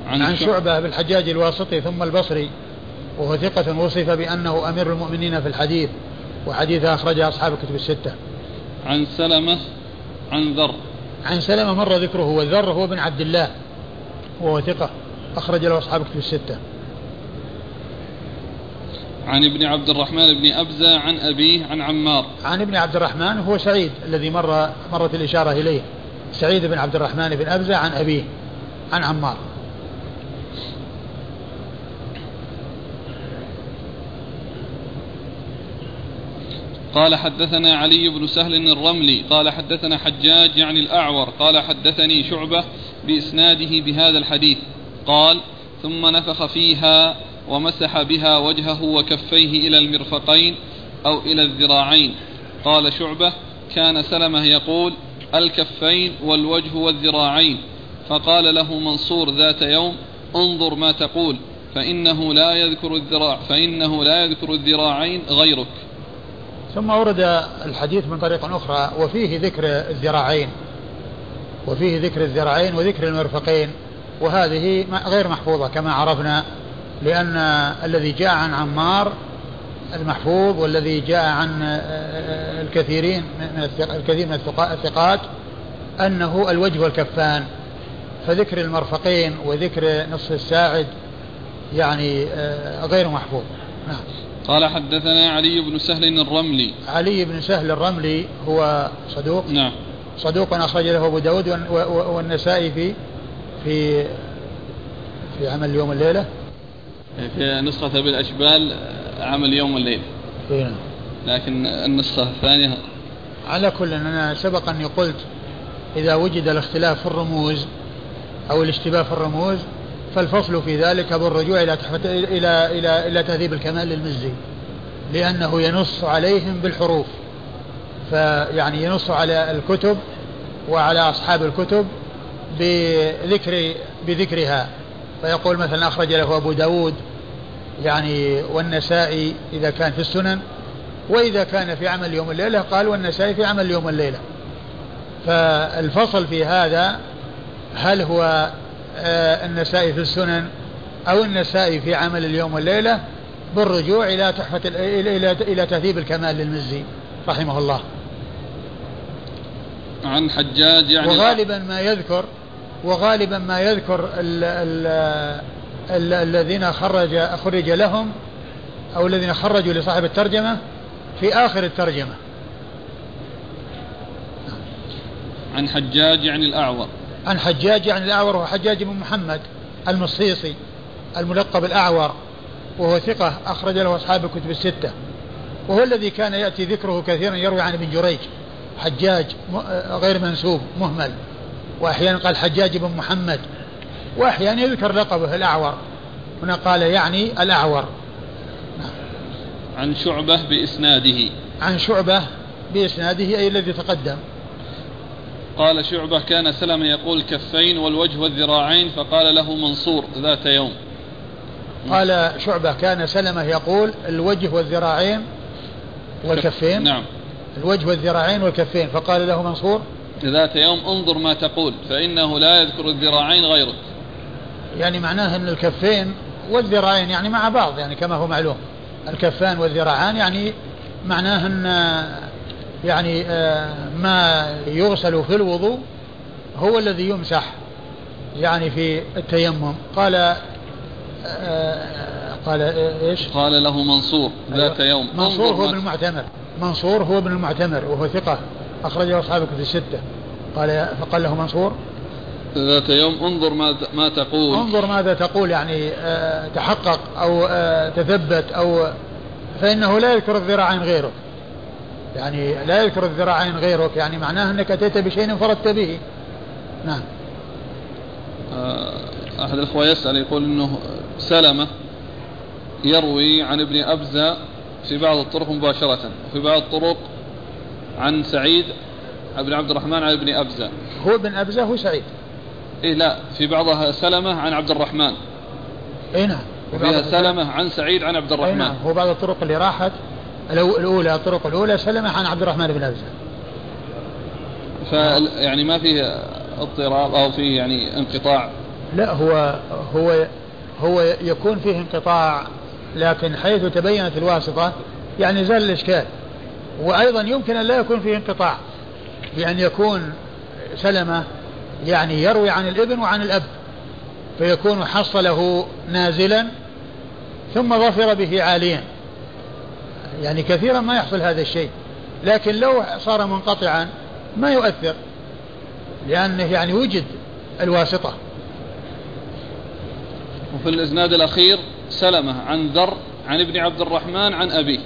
عن, عن شعبة بالحجاج الواسطي ثم البصري وهو ثقة وصف بأنه أمير المؤمنين في الحديث وحديث أخرجه أصحاب الكتب الستة. عن سلمة عن ذر. عن سلمة مر ذكره والذر هو بن عبد الله وهو ثقة أخرج له أصحاب الكتب الستة. عن ابن عبد الرحمن بن أبزة عن أبيه عن عمار. عن ابن عبد الرحمن هو سعيد الذي مر مرت الإشارة إليه. سعيد بن عبد الرحمن بن أبزة عن أبيه عن عمار. قال حدثنا علي بن سهل الرملي قال حدثنا حجاج يعني الأعور قال حدثني شعبة بإسناده بهذا الحديث. قال ثم نفخ فيها ومسح بها وجهه وكفيه إلى المرفقين أو إلى الذراعين. قال شعبة كان سلمة يقول الكفين والوجه والذراعين. فقال له منصور ذات يوم انظر ما تقول فإنه لا يذكر الذراع فإنه لا يذكر الذراعين غيرك. ثم ورد الحديث من طريق أخرى وفيه ذكر الذراعين وفيه ذكر الذراعين وذكر المرفقين وهذه غير محفوظة كما عرفنا لأن الذي جاء عن عمار المحفوظ والذي جاء عن الكثيرين من الكثير من الثقات أنه الوجه والكفان. فذكر المرفقين وذكر نصف الساعد يعني غير محفوظ. نعم. قال حدثنا علي بن سهل الرملي. علي بن سهل الرملي هو صدوق. نعم. صدوق أخرج له أبو داود والنسائي في في في عمل يوم الليلة. في نسخة بالأشبال عمل يوم والليل. نعم لكن النسخة الثانية؟ على كل أنا سبق أني قلت إذا وجد الاختلاف في الرموز أو الاشتباه في الرموز فالفصل في ذلك بالرجوع إلى إلى إلى إلى تهذيب الكمال للمزي لأنه ينص عليهم بالحروف. فيعني ينص على الكتب وعلى أصحاب الكتب بذكر بذكرها. فيقول مثلا أخرج له أبو داود يعني والنسائي إذا كان في السنن وإذا كان في عمل يوم الليلة قال والنسائي في عمل يوم الليلة. فالفصل في هذا هل هو آه، النسائي في السنن أو النسائي في عمل اليوم والليلة؟ بالرجوع إلى تحفة إلى إلى إلى تهذيب الكمال للمزي رحمه الله. عن حجاج يعني وغالبا ما يذكر وغالبا ما يذكر ال ال ال الذين خرج خرج لهم أو الذين خرجوا لصاحب الترجمة في آخر الترجمة. عن حجاج يعني الأعور. عن حجاج يعني الأعور هو حجاج بن محمد المصيصي الملقب الأعور وهو ثقة أخرج له أصحاب الكتب الستة. وهو الذي كان يأتي ذكره كثيرا يروي عن ابن جريج حجاج غير منسوب مهمل. وأحيانا قال حجاج بن محمد وأحيانا يذكر لقبه الأعور. هنا قال يعني الأعور. عن شعبة بإسناده. عن شعبة بإسناده أي الذي تقدم. قال شعبة كان سلم يقول الكفين والوجه والذراعين فقال له منصور ذات يوم. قال شعبة كان سلمة يقول الوجه والذراعين والكفين. نعم. الوجه والذراعين والكفين فقال له منصور ذات يوم انظر ما تقول فإنه لا يذكر الذراعين غيرك. يعني معناه أن الكفين والذراعين يعني مع بعض يعني كما هو معلوم. الكفان والذراعان يعني معناه أن يعني آه، ما يغسل في الوضوء هو الذي يمسح يعني في التيمم. قال آه، قال إيش؟ قال له منصور ذات أيوة. يوم منصور هو ابن المعتمر. منصور هو ابن المعتمر وهو ثقة. أخرجه أصحابك في الستة. قال فقال له منصور. ذات يوم انظر ما ما تقول. انظر ماذا تقول يعني آه تحقق أو آه تثبت أو فإنه لا يذكر الذراعين غيرك. يعني لا يذكر الذراعين غيرك يعني معناه أنك أتيت بشيء انفردت به. نعم. آه أحد الأخوة يسأل يقول أنه سلمة يروي عن ابن أبزة في بعض الطرق مباشرة وفي بعض الطرق عن سعيد بن عبد الرحمن عن ابن أبزة. هو ابن أبزة هو سعيد. إيه لا في بعضها سلمة عن عبد الرحمن. اي نعم. وفيها سلمة عن سعيد عن عبد الرحمن. نعم. هو بعض الطرق اللي راحت الأولى الطرق الأولى سلمة عن عبد الرحمن بن أبزة. ف يعني ما فيه اضطراب أو فيه يعني انقطاع؟ لا هو هو هو يكون فيه انقطاع لكن حيث تبينت الواسطة يعني زال الإشكال. وأيضا يمكن أن لا يكون فيه انقطاع بأن يكون سلمة يعني يروي عن الإبن وعن الأب فيكون حصله نازلا ثم ظفر به عاليا. يعني كثيرا ما يحصل هذا الشيء لكن لو صار منقطعا ما يؤثر لأنه يعني وجد الواسطة. وفي الإسناد الأخير سلمة عن ذر عن ابن عبد الرحمن عن أبيه.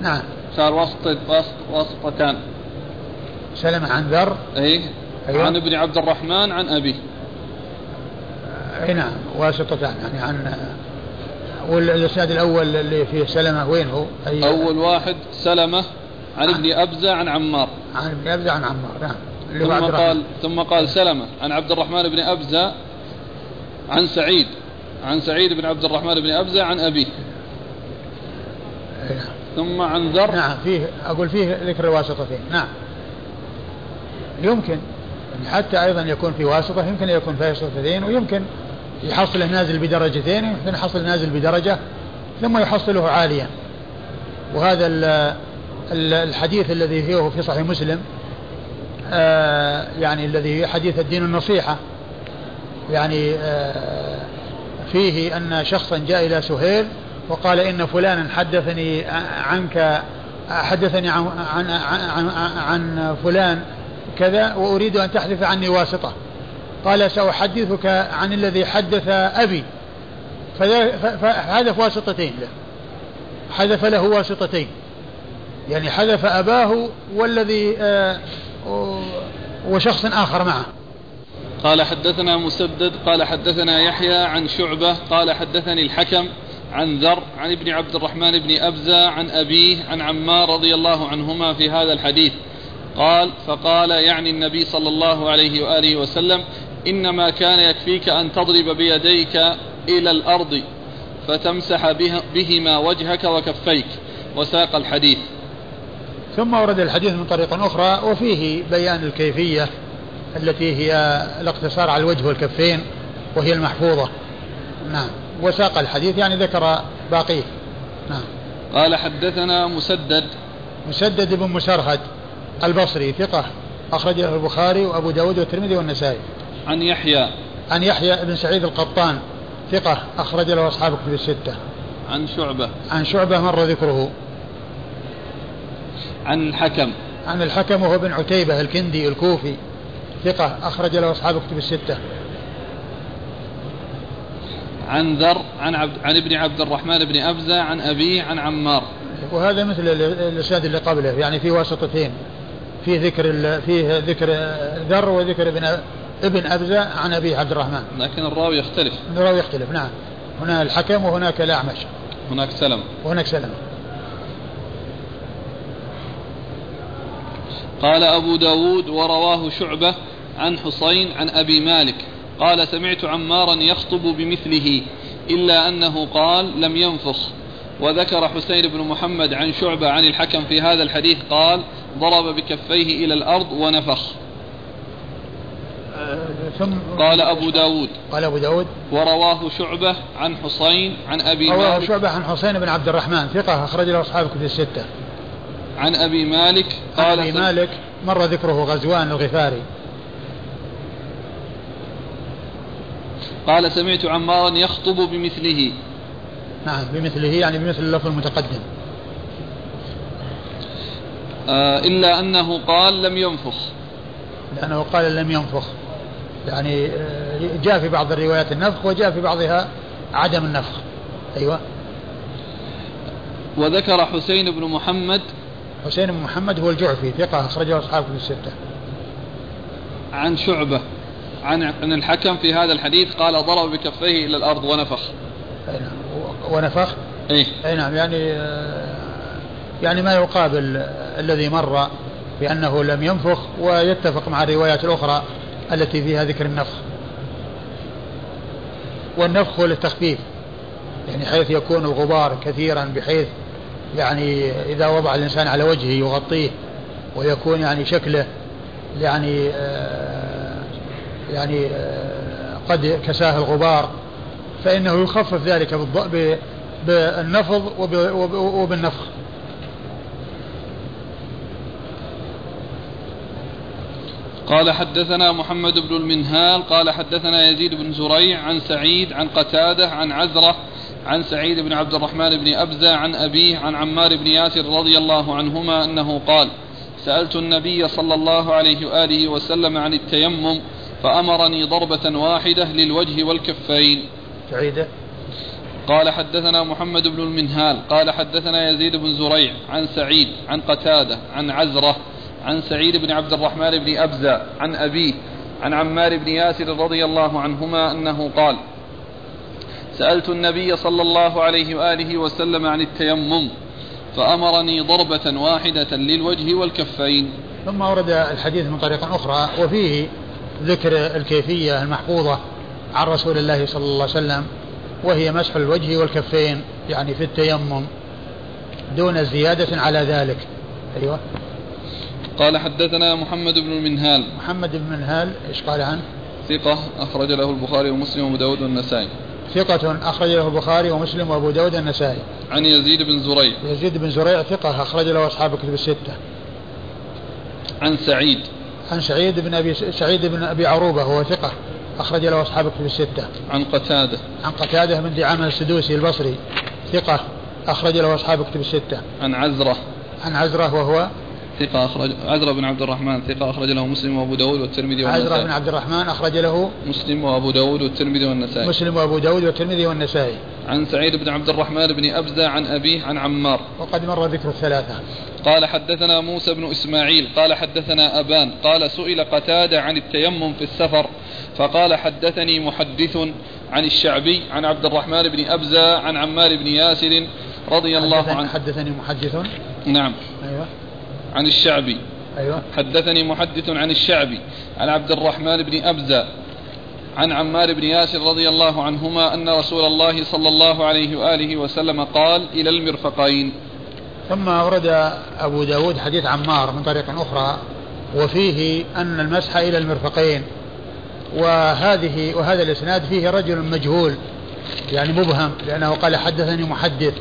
نعم. صار واسطة واسطتان سلمة عن ذر؟ أي أيوة. عن ابن عبد الرحمن عن أبيه. أي نعم واسطتان يعني عن والإسناد الأول اللي فيه سلمة وين هو؟ أي أول واحد سلمة عن ابن أبزة عن عمار. عن ابن أبزة عن عمار نعم. ثم قال ثم قال سلمة عن عبد الرحمن بن أبزة عن سعيد. عن سعيد بن عبد الرحمن بن أبزة عن أبيه. نعم. ثم عن ذر نعم فيه أقول فيه ذكر الواسطتين. نعم. يمكن حتى أيضا يكون في واسطة يمكن يكون في واسطتين ويمكن يحصله نازل بدرجتين يمكن يحصل نازل بدرجة ثم يحصله عاليا. وهذا الحديث الذي فيه في صحيح مسلم آه يعني الذي حديث الدين النصيحة. يعني آه فيه أن شخصا جاء إلى سهيل وقال إن فلانا حدثني عنك حدثني عن, عن, عن, عن فلان كذا وأريد أن تحذف عني واسطة. قال سأحدثك عن الذي حدث أبي. فحذف واسطتين. له حذف له واسطتين. يعني حذف أباه والذي آه، وشخص آخر معه. قال حدثنا مسدد قال حدثنا يحيى عن شعبة قال حدثني الحكم عن ذر عن ابن عبد الرحمن بن أبزة عن أبيه عن عمار رضي الله عنهما في هذا الحديث. قال فقال يعني النبي صلى الله عليه وآله وسلم إنما كان يكفيك أن تضرب بيديك إلى الأرض فتمسح بهما وجهك وكفيك. وساق الحديث. ثم ورد الحديث من طريق أخرى وفيه بيان الكيفية التي هي الاقتصار على الوجه والكفين وهي المحفوظة. نعم. وساق الحديث يعني ذكر باقيه. نعم. قال حدثنا مسدد. مسدد بن مسرهد البصري ثقة أخرج له البخاري وأبو داود والترمذي والنسائي. عن يحيى. عن يحيى بن سعيد القطان ثقة أخرج له أصحاب كتب الستة. عن شعبة. عن شعبة مر ذكره. عن الحكم. عن الحكم وهو بن عتيبة الكندي الكوفي ثقة أخرج له أصحاب كتب الستة. عن ذر عن عبد عن ابن عبد الرحمن بن أبزة عن أبيه عن عمار. وهذا مثل الإسناد اللي قبله يعني في واسطتين في ذكر فيه ذكر ذر وذكر ابن ابن أبزة عن أبي عبد الرحمن. لكن الراوي يختلف. الراوي يختلف نعم. هنا الحكم وهناك الأعمش. هناك سلم. وهناك سلم. قال أبو داود ورواه شعبة عن حسين عن أبي مالك. قال سمعت عمارا يخطب بمثله إلا أنه قال لم ينفخ وذكر حسين بن محمد عن شعبة عن الحكم في هذا الحديث قال ضرب بكفيه إلى الأرض ونفخ. ثم قال أبو داود. قال أبو داود. ورواه شعبة عن حسين عن أبي رواه مالك. شعبة عن حسين بن عبد الرحمن. ثقة أخرج له أصحاب كتب الستة. عن أبي مالك. قال أبي مالك مر ذكره غزوان الغفاري. قال سمعت عمارا يخطب بمثله. نعم بمثله يعني بمثل اللفظ المتقدم. آه إلا أنه قال لم ينفخ. لأنه قال لم ينفخ. يعني آه، جاء في بعض الروايات النفخ وجاء في بعضها عدم النفخ. أيوة. وذكر حسين بن محمد. حسين بن محمد هو الجعفي ثقة أخرجه أصحابه في الستة. عن شعبة. عن عن الحكم في هذا الحديث قال ضرب بكفيه إلى الأرض ونفخ. نعم. ونفخ؟ إيه؟ أي نعم. يعني آه، يعني ما يقابل الذي مر بأنه لم ينفخ ويتفق مع الروايات الأخرى التي فيها ذكر النفخ. والنفخ هو للتخفيف يعني حيث يكون الغبار كثيرا بحيث يعني إذا وضع الإنسان على وجهه يغطيه ويكون يعني شكله يعني آه يعني آه قد كساه الغبار فإنه يخفف ذلك بالنفض وبالنفخ. قال حدثنا محمد بن المنهال قال حدثنا يزيد بن زريع عن سعيد عن قتادة عن عزرة عن سعيد بن عبد الرحمن بن أبزة عن أبيه عن عمار بن ياسر رضي الله عنهما أنه قال سألت النبي صلى الله عليه وآله وسلم عن التيمم فأمرني ضربة واحدة للوجه والكفين. سعيدة قال حدثنا محمد بن المنهال قال حدثنا يزيد بن زريع عن سعيد عن قتادة عن عزرة عن سعيد بن عبد الرحمن بن أبزة عن أبيه عن عمار بن ياسر رضي الله عنهما أنه قال سألت النبي صلى الله عليه وآله وسلم عن التيمم فأمرني ضربة واحدة للوجه والكفين. ثم ورد الحديث من طريق أخرى وفيه ذكر الكيفية المحفوظة عن رسول الله صلى الله عليه وسلم وهي مسح الوجه والكفين يعني في التيمم دون زيادة على ذلك. أيوة. قال حدثنا محمد بن المنهال محمد بن المنهال إيش قال عنه؟ ثقة أخرج له البخاري ومسلم وأبو داود والنسائي. ثقة أخرج له البخاري ومسلم وأبو داود والنسائي. عن يزيد بن زريع. يزيد بن زريع ثقة أخرج له أصحاب الكتب الستة. عن سعيد. عن سعيد بن أبي سعيد بن أبي عروبة وهو ثقة أخرج له أصحاب الكتب الستة. عن قتادة. عن قتادة بن دعامة السدوسي البصري ثقة أخرج له أصحاب الكتب الستة. عن عزرة. عن عزرة وهو ثقة أخرج عزرة بن عبد الرحمن ثقة أخرج له مسلم وأبو داود والترمذي والنسائي. عزرة بن عبد الرحمن أخرج له مسلم وأبو داود والترمذي والنسائي. مسلم وأبو داود والترمذي والنسائي. عن سعيد بن عبد الرحمن بن أبزة عن أبيه عن عمار. وقد مر ذكر الثلاثة. قال حدثنا موسى بن إسماعيل قال حدثنا أبان قال سئل قتادة عن التيمم في السفر فقال حدثني محدث عن الشعبي عن عبد الرحمن بن أبزة عن عمار بن ياسر رضي الله عنه. حدثني محدث. نعم. أيوة. عن الشعبي. أيوة. حدثني محدث عن الشعبي عن عبد الرحمن بن أبزة عن عمار بن ياسر رضي الله عنهما أن رسول الله صلى الله عليه وآله وسلم قال إلى المرفقين. ثم ورد أبو داود حديث عمار من طريق أخرى وفيه أن المسح إلى المرفقين. وهذه وهذا الإسناد فيه رجل مجهول يعني مبهم لأنه قال حدثني محدث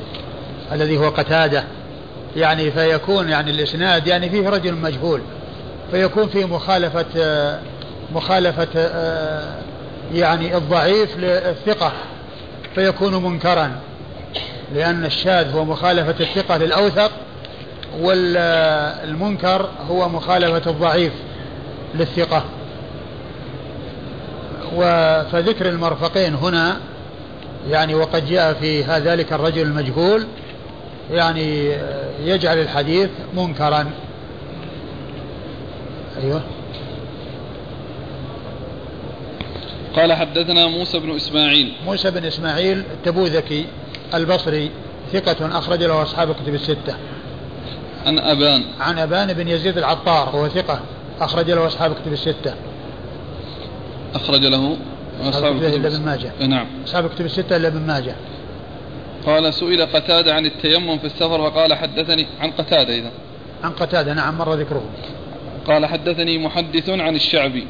الذي هو قتادة. يعني فيكون يعني الإسناد يعني فيه رجل مجهول فيكون فيه مخالفة مخالفة يعني الضعيف للثقة فيكون منكرا لأن الشاذ هو مخالفة الثقة للأوثق والمنكر هو مخالفة الضعيف للثقة. فذكر المرفقين هنا يعني وقد جاء في ذلك الرجل المجهول يعني يجعل الحديث منكرا. أيوه. قال حدثنا موسى بن إسماعيل. موسى بن إسماعيل التبوذكي البصري ثقة أخرج له أصحاب الكتب الستة. عن أبان. عن أبان بن يزيد العطار وهو ثقة أخرج له أصحاب الكتب الستة. أخرج له أصحاب الكتب إلا ابن ماجه. نعم. أصحاب الكتب الستة إلا ابن ماجه. قال سئل قتادة عن التيمم في السفر فقال حدثني عن قتادة إذا عن قتادة نعم مر ذكره قال حدثني محدث عن الشعبي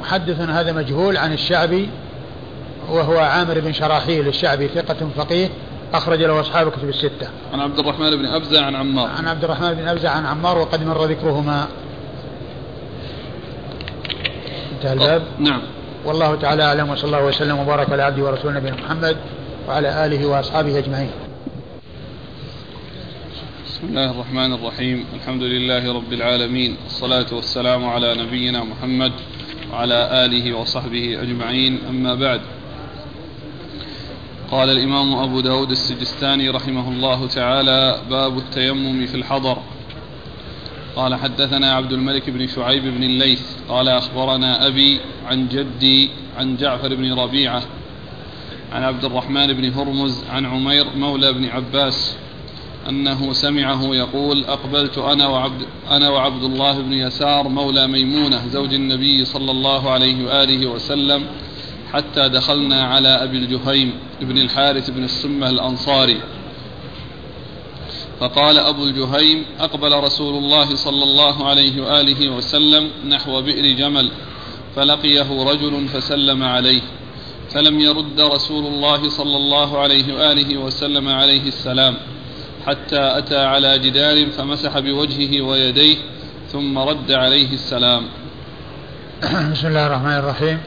محدث هذا مجهول عن الشعبي وهو عامر بن شراحيل الشعبي ثقة فقيه أخرج له أصحاب الكتب الستة. عن عبد الرحمن بن أبزة عن عمار. عن عبد الرحمن بن أبزة عن عمار وقد مر ذكرهما. انتهى الباب؟ نعم. والله تعالى أعلم وصلى الله وسلم وبارك على عبده ورسوله نبينا محمد وعلى آله وأصحابه أجمعين. بسم الله الرحمن الرحيم. الحمد لله رب العالمين. الصلاة والسلام على نبينا محمد وعلى آله وصحبه أجمعين. أما بعد. قال الإمام أبو داود السجستاني رحمه الله تعالى باب التيمم في الحضر. قال حدثنا عبد الملك بن شعيب بن الليث. قال أخبرنا أبي عن جدي عن جعفر بن ربيعة عن عبد الرحمن بن هرمز عن عمير مولى بن عباس أنه سمعه يقول أقبلت أنا وعبد, أنا وعبد الله بن يسار مولى ميمونة زوج النبي صلى الله عليه وآله وسلم حتى دخلنا على أبي الجهيم بن الحارث بن السمة الأنصاري. فقال أبو الجهيم أقبل رسول الله صلى الله عليه وآله وسلم نحو بئر جمل فلقيه رجل فسلم عليه. فلم يرد رسول الله صلى الله عليه وآله وسلم عليه السلام حتى أتى على جدار فمسح بوجهه ويديه ثم رد عليه السلام. بسم الله الرحمن الرحيم.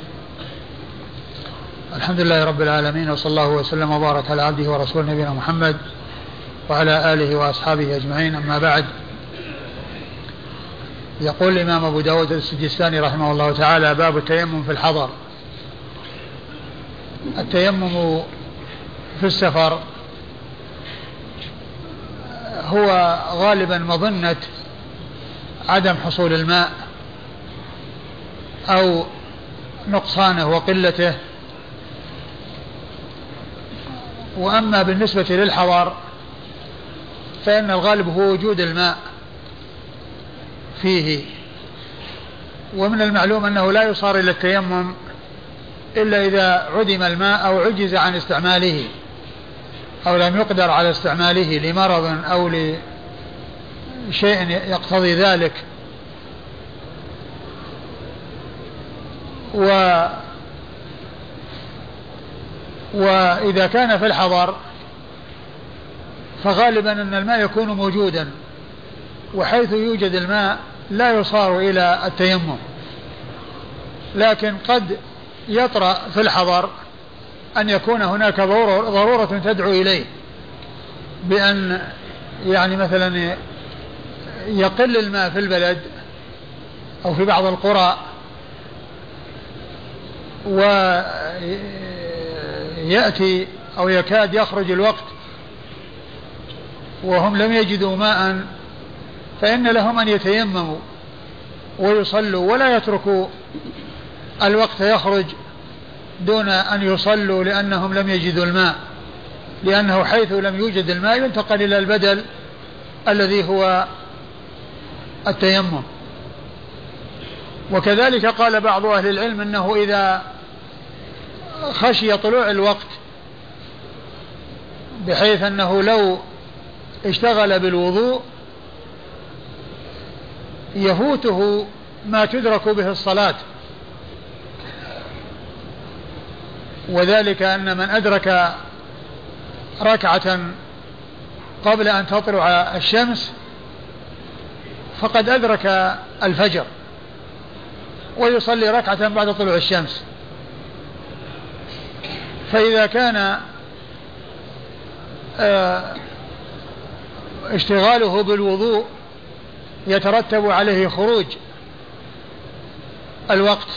الحمد لله رب العالمين وصلى الله وسلم وبارك على عبده ورسوله نبينا محمد وعلى آله وأصحابه أجمعين. أما بعد يقول الإمام أبو داود السجستاني رحمه الله تعالى باب التيمم في الحضر. التيمم في السفر هو غالبا مظنة عدم حصول الماء أو نقصانه وقلته. وأما بالنسبة للحضر فإن الغالب هو وجود الماء فيه. ومن المعلوم أنه لا يصار إلى التيمم إلا إذا عدم الماء أو عجز عن استعماله أو لم يقدر على استعماله لمرض أو لشيء يقتضي ذلك. و وإذا كان في الحضر فغالبا أن الماء يكون موجودا وحيث يوجد الماء لا يصار إلى التيمم. لكن قد يطرأ في الحضر أن يكون هناك ضرورة تدعو إليه. بأن يعني مثلا يقل الماء في البلد أو في بعض القرى ويأتي أو يكاد يخرج الوقت وهم لم يجدوا ماء فإن لهم أن يتيمموا ويصلوا ولا يتركوا الوقت يخرج دون أن يصلوا لأنهم لم يجدوا الماء لأنه حيث لم يوجد الماء ينتقل إلى البدل الذي هو التيمم. وكذلك قال بعض أهل العلم أنه إذا خشي طلوع الوقت بحيث أنه لو اشتغل بالوضوء يفوته ما تدرك به الصلاة. وذلك أن من أدرك ركعة قبل أن تطلع الشمس فقد أدرك الفجر ويصلي ركعة بعد طلوع الشمس. فإذا كان آه، اشتغاله بالوضوء يترتب عليه خروج الوقت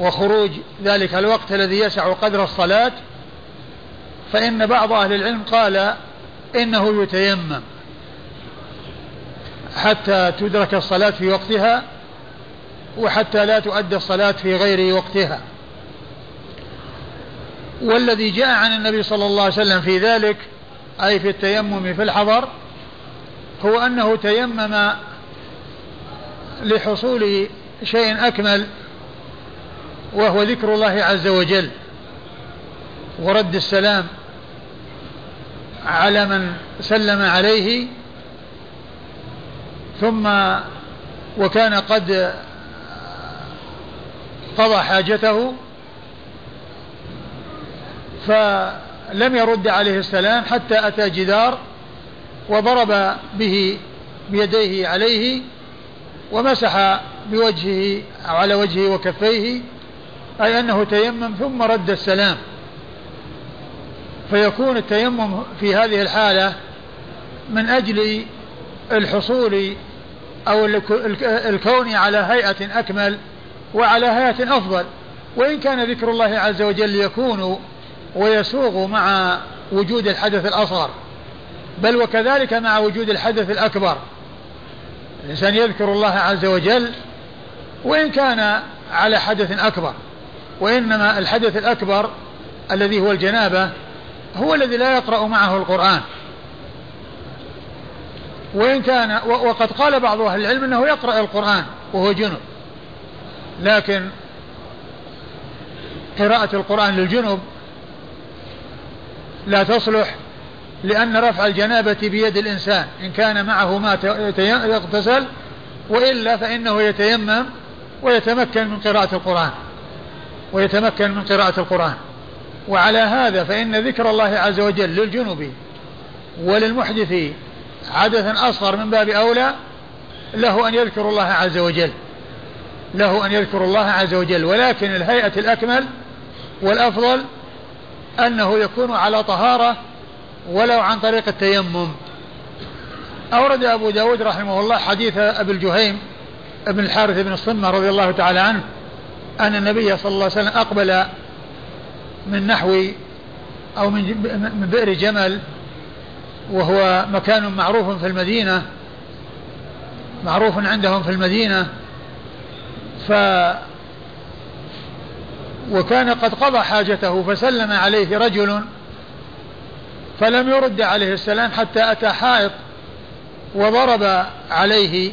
وخروج ذلك الوقت الذي يسع قدر الصلاة فإن بعض أهل العلم قال إنه يتيمم حتى تدرك الصلاة في وقتها وحتى لا تؤدى الصلاة في غير وقتها. والذي جاء عن النبي صلى الله عليه وسلم في ذلك أي في التيمم في الحضر هو أنه تيمم لحصول شيء أكمل وهو ذكر الله عز وجل ورد السلام على من سلم عليه ثم وكان قد قضى حاجته فلم يرد عليه السلام حتى أتى جدار وضرب به بيديه عليه ومسح بوجهه على وجهه وكفيه. أي أنه تيمم ثم رد السلام. فيكون التيمم في هذه الحالة من أجل الحصول أو الكون على هيئة أكمل وعلى هيئة أفضل. وإن كان ذكر الله عز وجل يكون ويسوغ مع وجود الحدث الأصغر بل وكذلك مع وجود الحدث الأكبر. الإنسان يذكر الله عز وجل وإن كان على حدث أكبر. وإنما الحدث الأكبر الذي هو الجنابة هو الذي لا يقرأ معه القرآن. وإن كان وقد قال بعض أهل العلم أنه يقرأ القرآن وهو جنب. لكن قراءة القرآن للجنب لا تصلح لأن رفع الجنابة بيد الإنسان. إن كان معه ما يغتسل وإلا فإنه يتيمم ويتمكن من قراءة القرآن. ويتمكن من قراءة القرآن. وعلى هذا فإن ذكر الله عز وجل للجنب وللمحدث عدثا أصغر من باب أولى له أن يذكر الله عز وجل. له أن يذكر الله عز وجل. ولكن الهيئة الأكمل والأفضل أنه يكون على طهارة ولو عن طريق التيمم. أورد أبو داود رحمه الله حديث أبي الجهيم ابن الحارث بن الصمة رضي الله تعالى عنه. أن النبي صلى الله عليه وسلم أقبل من نحو أو من بئر جمل وهو مكان معروف في المدينة معروف عندهم في المدينة ف وكان قد قضى حاجته فسلم عليه رجل فلم يرد عليه السلام حتى أتى حائط وضرب عليه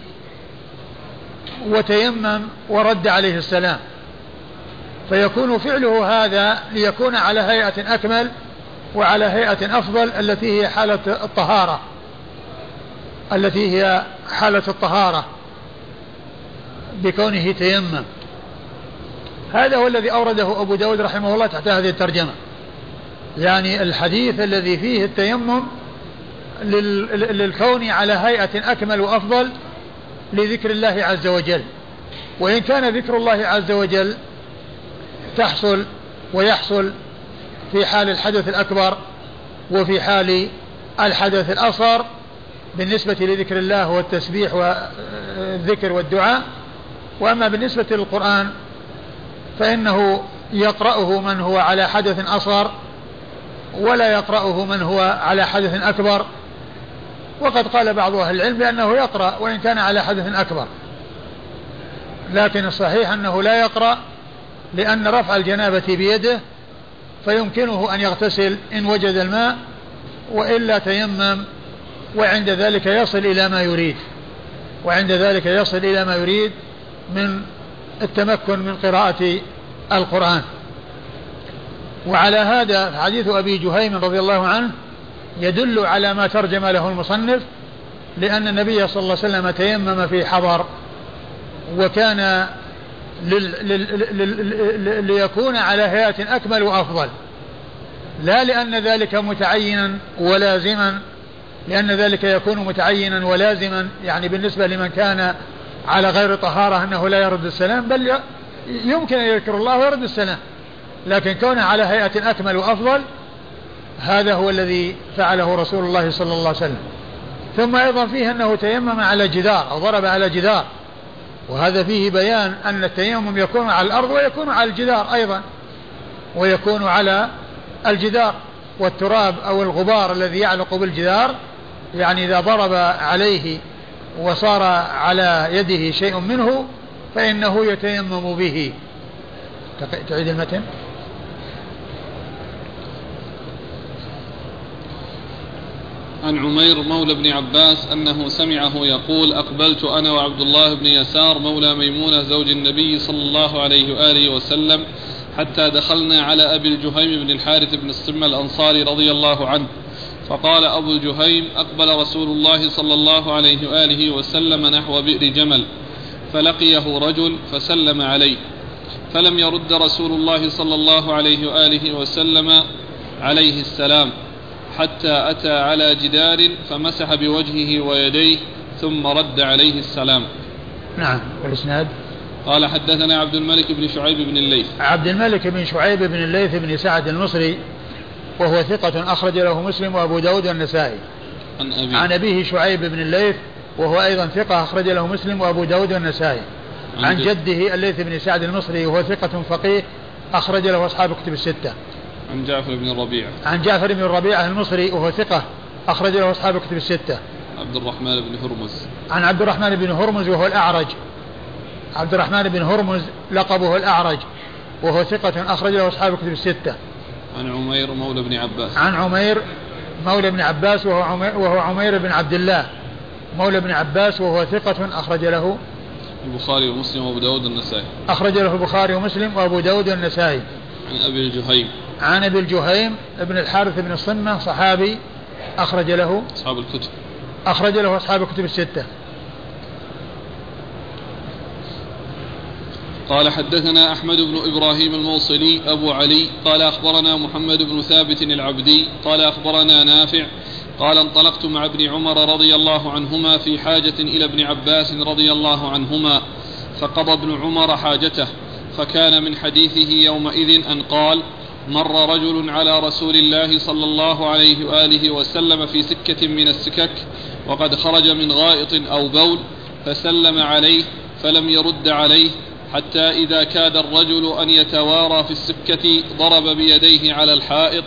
وتيمم ورد عليه السلام. فيكون فعله هذا ليكون على هيئة أكمل وعلى هيئة أفضل التي هي حالة الطهارة. التي هي حالة الطهارة. بكونه تيمم. هذا هو الذي أورده أبو داود رحمه الله تحت هذه الترجمة. يعني الحديث الذي فيه التيمم للكون على هيئة أكمل وأفضل لذكر الله عز وجل. وإن كان ذكر الله عز وجل تحصل ويحصل في حال الحدث الأكبر وفي حال الحدث الأصغر بالنسبة لذكر الله والتسبيح والذكر والدعاء. وأما بالنسبة للقرآن فإنه يقرأه من هو على حدث أصغر ولا يقرأه من هو على حدث أكبر. وقد قال بعض أهل العلم بأنه يقرأ وإن كان على حدث أكبر. لكن الصحيح أنه لا يقرأ لأن رفع الجنابة بيده فيمكنه أن يغتسل إن وجد الماء وإلا تيمم وعند ذلك يصل إلى ما يريد. وعند ذلك يصل إلى ما يريد من التمكن من قراءة القرآن. وعلى هذا حديث أبي جهيم رضي الله عنه يدل على ما ترجم له المصنف لأن النبي صلى الله عليه وسلم تيمم في حضر وكان ليكون على هيئة أكمل وأفضل. لا لأن ذلك متعينا ولازما لأن ذلك يكون متعينا ولازما يعني بالنسبة لمن كان على غير طهارة أنه لا يرد السلام بل يمكن أن يذكر الله ويرد السلام. لكن كونه على هيئة أكمل وأفضل هذا هو الذي فعله رسول الله صلى الله عليه وسلم. ثم أيضا فيه أنه تيمم على جدار أو ضرب على جدار. وهذا فيه بيان أن التيمم يكون على الأرض ويكون على الجدار أيضا ويكون على الجدار. والتراب أو الغبار الذي يعلق بالجدار يعني إذا ضرب عليه وصار على يده شيء منه فإنه يتيمم به. تعيد المتن؟ عن عمير مولى بن عباس أنه سمعه يقول أقبلت أنا وعبد الله بن يسار مولى ميمونة زوج النبي صلى الله عليه وآله وسلم حتى دخلنا على أبي الجهيم بن الحارث بن الصمة الأنصاري رضي الله عنه. فقال أبو الجهيم أقبل رسول الله صلى الله عليه وآله وسلم نحو بئر جمل فلقيه رجل فسلم عليه. فلم يرد رسول الله صلى الله عليه وآله وسلم عليه السلام. حتى أتى على جدار فمسح بوجهه ويديه ثم رد عليه السلام. نعم والإسناد؟ قال حدثنا عبد الملك بن شعيب بن الليث. عبد الملك بن شعيب بن الليث بن سعد المصري وهو ثقة أخرج له مسلم وأبو داود والنسائي. عن أبيه عن أبيه شعيب بن الليث وهو أيضا ثقة أخرج له مسلم وأبو داود والنسائي. عن, عن جده الليث بن سعد المصري وهو ثقة فقيه أخرج له أصحاب كتب الستة. عن جعفر بن الربيع عن جعفر بن الربيع المصري وهو ثقة أخرج له أصحاب كتب الستة. عبد الرحمن بن هرمز. عن عبد الرحمن بن هرمز وهو الأعرج. عبد الرحمن بن هرمز لقبه الأعرج وهو ثقة أخرج له أصحاب كتب الستة. عن عمير مولى بن عباس. عن عمير مولى بن عباس وهو عمير, وهو عمير بن عبد الله. مولى بن عباس وهو ثقة أخرج له البخاري ومسلم وأبو داود والنسائي. أخرج له البخاري ومسلم وأبو داود والنسائي. عن أبي الجهيم. عن أبي الجهيم ابن الحارث بن الصمة صحابي أخرج له. أصحاب الكتب. أخرج له أصحاب الكتب الستة. قال حدثنا أحمد بن إبراهيم الموصلي أبو علي. قال أخبرنا محمد بن ثابت العبدي. قال أخبرنا نافع. قال انطلقت مع ابن عمر رضي الله عنهما في حاجة إلى ابن عباس رضي الله عنهما فقضى ابن عمر حاجته فكان من حديثه يومئذ أن قال مر رجل على رسول الله صلى الله عليه وآله وسلم في سكة من السكك وقد خرج من غائط أو بول فسلم عليه فلم يرد عليه حتى إذا كاد الرجل أن يتوارى في السكة ضرب بيديه على الحائط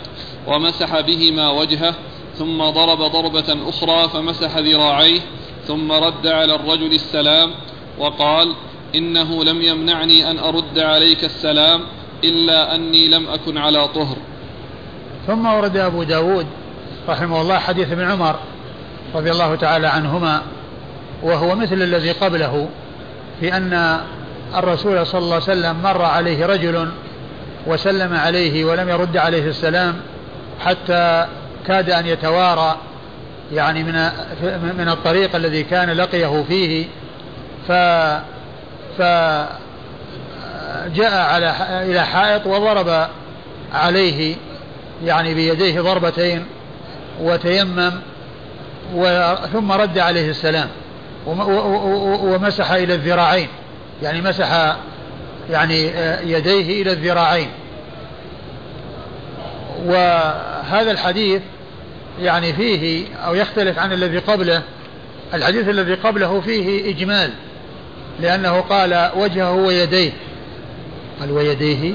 ومسح بهما وجهه ثم ضرب ضربة أخرى فمسح ذراعيه ثم رد على الرجل السلام وقال إنه لم يمنعني أن أرد عليك السلام إلا أني لم أكن على طهر. ثم ورد أبو داود رحمه الله حديث ابن عمر رضي الله تعالى عنهما وهو مثل الذي قبله في أن الرسول صلى الله عليه وسلم مر عليه رجل وسلم عليه ولم يرد عليه السلام حتى كاد أن يتوارى يعني من من الطريق الذي كان لقيه فيه ف فجاء على إلى حائط وضرب عليه يعني بيديه ضربتين وتيمم ثم رد عليه السلام ومسح إلى الذراعين يعني مسح يعني يديه إلى الذراعين. وهذا الحديث يعني فيه أو يختلف عن الذي قبله الحديث الذي قبله فيه إجمال لأنه قال وجهه ويديه. قال ويديه؟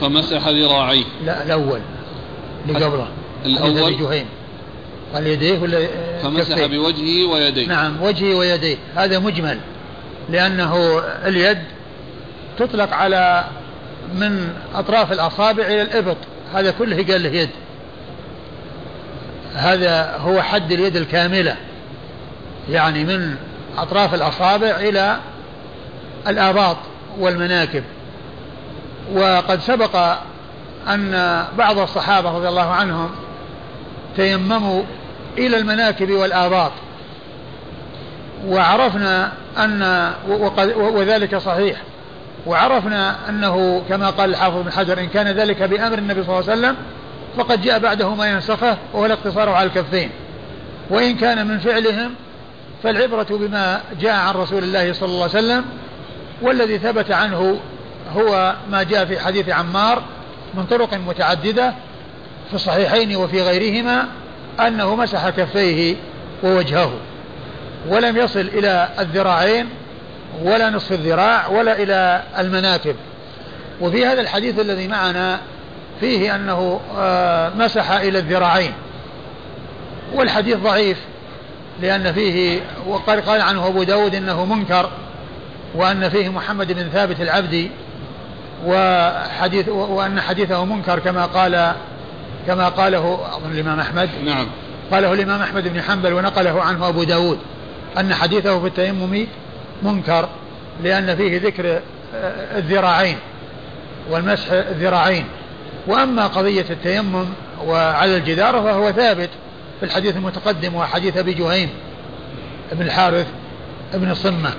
فمسح ذراعيه. لا الأول اللي قبله الأول؟ جهيم. قال يديه ولا فمسح كفيه. بوجهه ويديه. نعم وجهه ويديه. هذا مجمل لأنه اليد تطلق على من أطراف الأصابع إلى الإبط. هذا كله قال له يد. هذا هو حد اليد الكاملة يعني من أطراف الأصابع إلى الآباط. والمناكب. وقد سبق أن بعض الصحابة رضي الله عنهم تيمموا إلى المناكب والآباط. وعرفنا أن وذلك صحيح. وعرفنا أنه كما قال الحافظ بن حجر إن كان ذلك بأمر النبي صلى الله عليه وسلم فقد جاء بعده ما ينسخه وهو الاقتصار على الكفين. وإن كان من فعلهم فالعبرة بما جاء عن رسول الله صلى الله عليه وسلم والذي ثبت عنه هو ما جاء في حديث عمار من طرق متعددة في الصحيحين وفي غيرهما أنه مسح كفيه ووجهه ولم يصل إلى الذراعين ولا نصف الذراع ولا إلى المناكب وفي هذا الحديث الذي معنا فيه أنه آه، مسح إلى الذراعين. والحديث ضعيف لأن فيه وقال قال عنه أبو داود إنه منكر. وأن فيه محمد بن ثابت العبدي وحديث وأن حديثه منكر كما قال كما قاله أظن الإمام أحمد. نعم. قاله الإمام أحمد بن حنبل ونقله عنه أبو داود أن حديثه في التيمم منكر لأن فيه ذكر الذراعين والمسح الذراعين. وأما قضية التيمم وعلى الجدار فهو ثابت في الحديث المتقدم وحديث أبي جهيم بن الحارث بن الصمة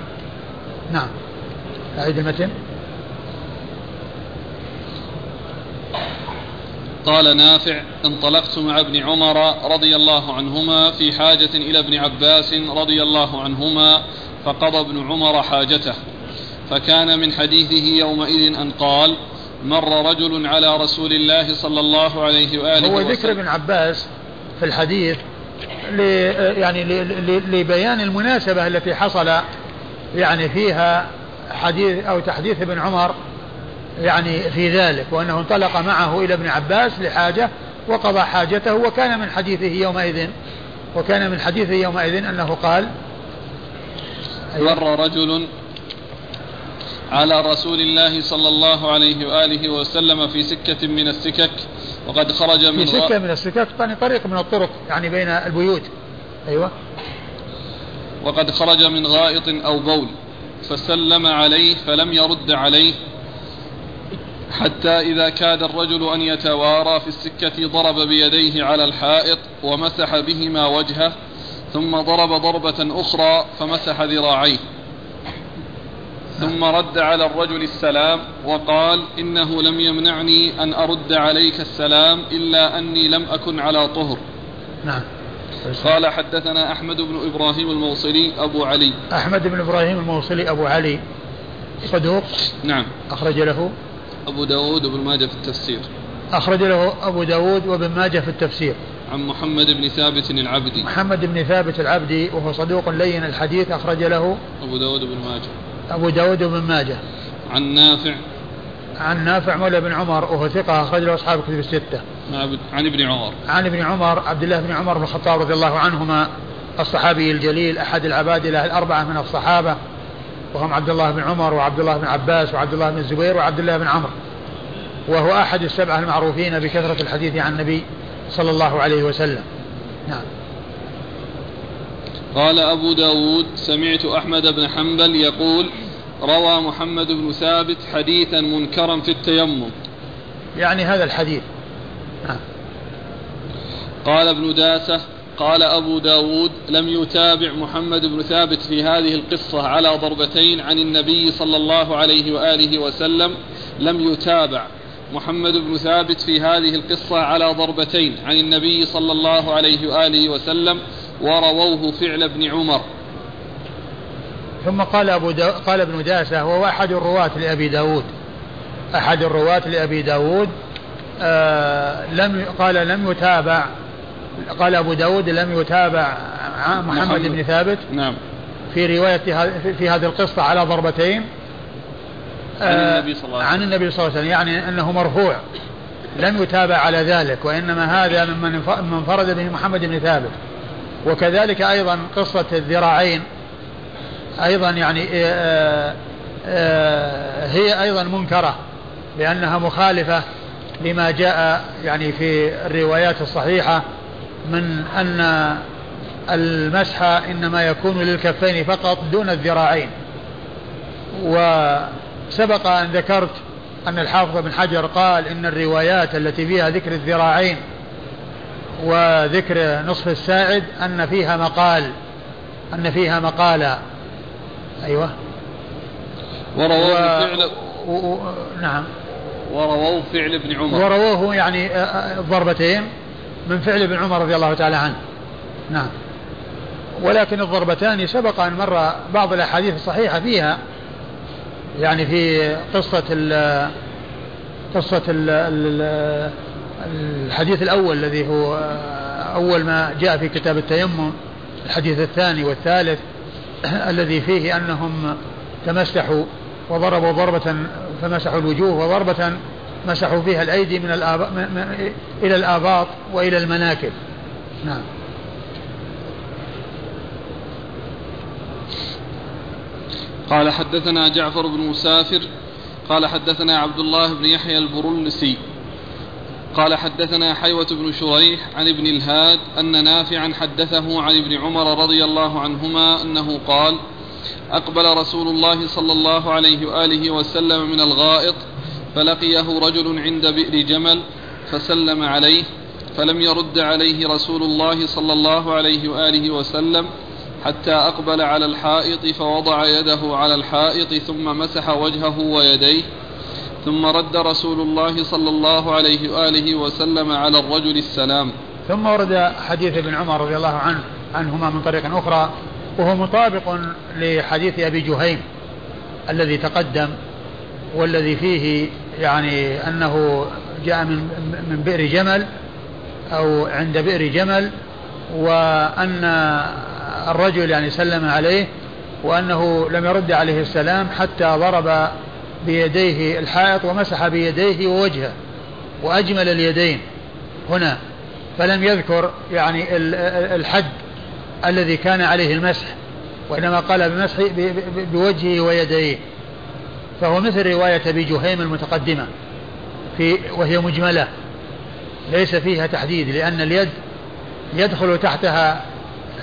نعم. أعيد المتن. قال نافع انطلقت مع ابن عمر رضي الله عنهما في حاجة إلى ابن عباس رضي الله عنهما فقضى ابن عمر حاجته. فكان من حديثه يومئذ أن قال مر رجل على رسول الله صلى الله عليه وآله هو ذكر ابن عباس في الحديث يعني لبيان المناسبة التي حصل يعني فيها حديث أو تحديث ابن عمر يعني في ذلك وأنه انطلق معه إلى ابن عباس لحاجة وقضى حاجته وكان من حديثه يومئذ وكان من حديثه يومئذ أنه قال مر رجل على رسول الله صلى الله عليه وآله وسلم في سكة من السكك وقد خرج من في سكة من السكك يعني طريق من الطرق يعني بين البيوت أيوة. وقد خرج من غائط أو بول فسلم عليه فلم يرد عليه حتى إذا كاد الرجل أن يتوارى في السكة ضرب بيديه على الحائط ومسح بهما وجهه ثم ضرب ضربة أخرى فمسح ذراعيه. ثم رد على الرجل السلام وقال إنه لم يمنعني أن أرد عليك السلام إلا أني لم أكن على طهر. نعم. قال حدثنا أحمد بن إبراهيم الموصلي أبو علي. أحمد بن إبراهيم الموصلي أبو علي. صدوق. نعم. أخرج له. أبو داود وابن ماجه في التفسير. أخرج له أبو داود وابن ماجه في التفسير. عن محمد بن ثابت العبدي. محمد بن ثابت العبدي وهو صدوق لين الحديث أخرج له. أبو داود بن ماجه. أبو داود وابن ماجه. عن نافع. عن نافع مولى بن عمر وهو ثقة أخرج له أصحاب الكتب الستة. عن ابن عمر. عن ابن عمر عبد الله بن عمر بن الخطاب رضي الله عنهما الصحابي الجليل أحد العبادلة الأربعة من الصحابة وهم عبد الله بن عمر وعبد الله بن عباس وعبد الله بن الزبير وعبد الله بن عمرو. وهو أحد السبعة المعروفين بكثرة الحديث عن النبي صلى الله عليه وسلم. نعم. قال أبو داود سمعت أحمد بن حنبل يقول روى محمد بن ثابت حديثا منكرا في التيمم. يعني هذا الحديث. نعم. قال ابن داسة قال أبو داود لم يتابع محمد بن ثابت في هذه القصة على ضربتين عن النبي صلى الله عليه وآله وسلم لم يتابع محمد بن ثابت في هذه القصة على ضربتين عن النبي صلى الله عليه وآله وسلم ورووه فعل ابن عمر ثم قال أبو دا قال ابن داسة وهو أحد الرواة لأبي داود أحد الرواة لأبي داود آه لم قال لم يتابع قال أبو داود لم يتابع محمد, محمد. بن ثابت نعم. في رواية في هذه القصة على ضربتين. عن آه، النبي صلى الله عليه وسلم عن النبي صلى الله عليه وسلم يعني أنه مرفوع. لم يتابع على ذلك وإنما هذا ممن انفرد به محمد بن ثابت. وكذلك أيضا قصة الذراعين أيضا يعني آه، هي أيضا منكرة لأنها مخالفة لما جاء يعني في الروايات الصحيحة من أن المسح إنما يكون للكفين فقط دون الذراعين. وسبق أن ذكرت أن الحافظ بن حجر قال إن الروايات التي فيها ذكر الذراعين وذكر نصف الساعد أن فيها مقال أن فيها مقالا أيوة. ورواه فعل و... و... نعم. ورووه فعل ابن عمر. ورووه يعني آه، آه، الضربتين من فعل ابن عمر رضي الله تعالى عنه. نعم. ولكن الضربتان سبق أن مر بعض الأحاديث الصحيحة فيها يعني في قصة ال قصة ال الحديث الأول الذي هو أول ما جاء في كتاب التيمم الحديث الثاني والثالث الذي فيه أنهم تمسحوا وضربوا ضربة فمسحوا الوجوه وضربة مسحوا فيها الأيدي من الآباط إلى الآباط وإلى المناكب. نعم. قال حدثنا جعفر بن مسافر قال حدثنا عبد الله بن يحيى البرلسي قال حدثنا حيوة بن شريح عن ابن الهاد أن نافعا حدثه عن ابن عمر رضي الله عنهما أنه قال أقبل رسول الله صلى الله عليه وآله وسلم من الغائط فلقيه رجل عند بئر جمل فسلم عليه فلم يرد عليه رسول الله صلى الله عليه وآله وسلم حتى أقبل على الحائط فوضع يده على الحائط ثم مسح وجهه ويديه ثم رد رسول الله صلى الله عليه وآله وسلم على الرجل السلام. ثم ورد حديث ابن عمر رضي الله عنه عنهما من طريق أخرى وهو مطابق لحديث أبي جهيم الذي تقدم والذي فيه يعني أنه جاء من من بئر جمل أو عند بئر جمل وأن الرجل يعني سلم عليه وأنه لم يرد عليه السلام حتى ضرب بيديه الحائط ومسح بيديه ووجهه وأجمل اليدين هنا فلم يذكر يعني الحد الذي كان عليه المسح وإنما قال بمسح بوجهه ويديه. فهو مثل رواية أبي جهيم المتقدمة في وهي مجملة ليس فيها تحديد لأن اليد يدخل تحتها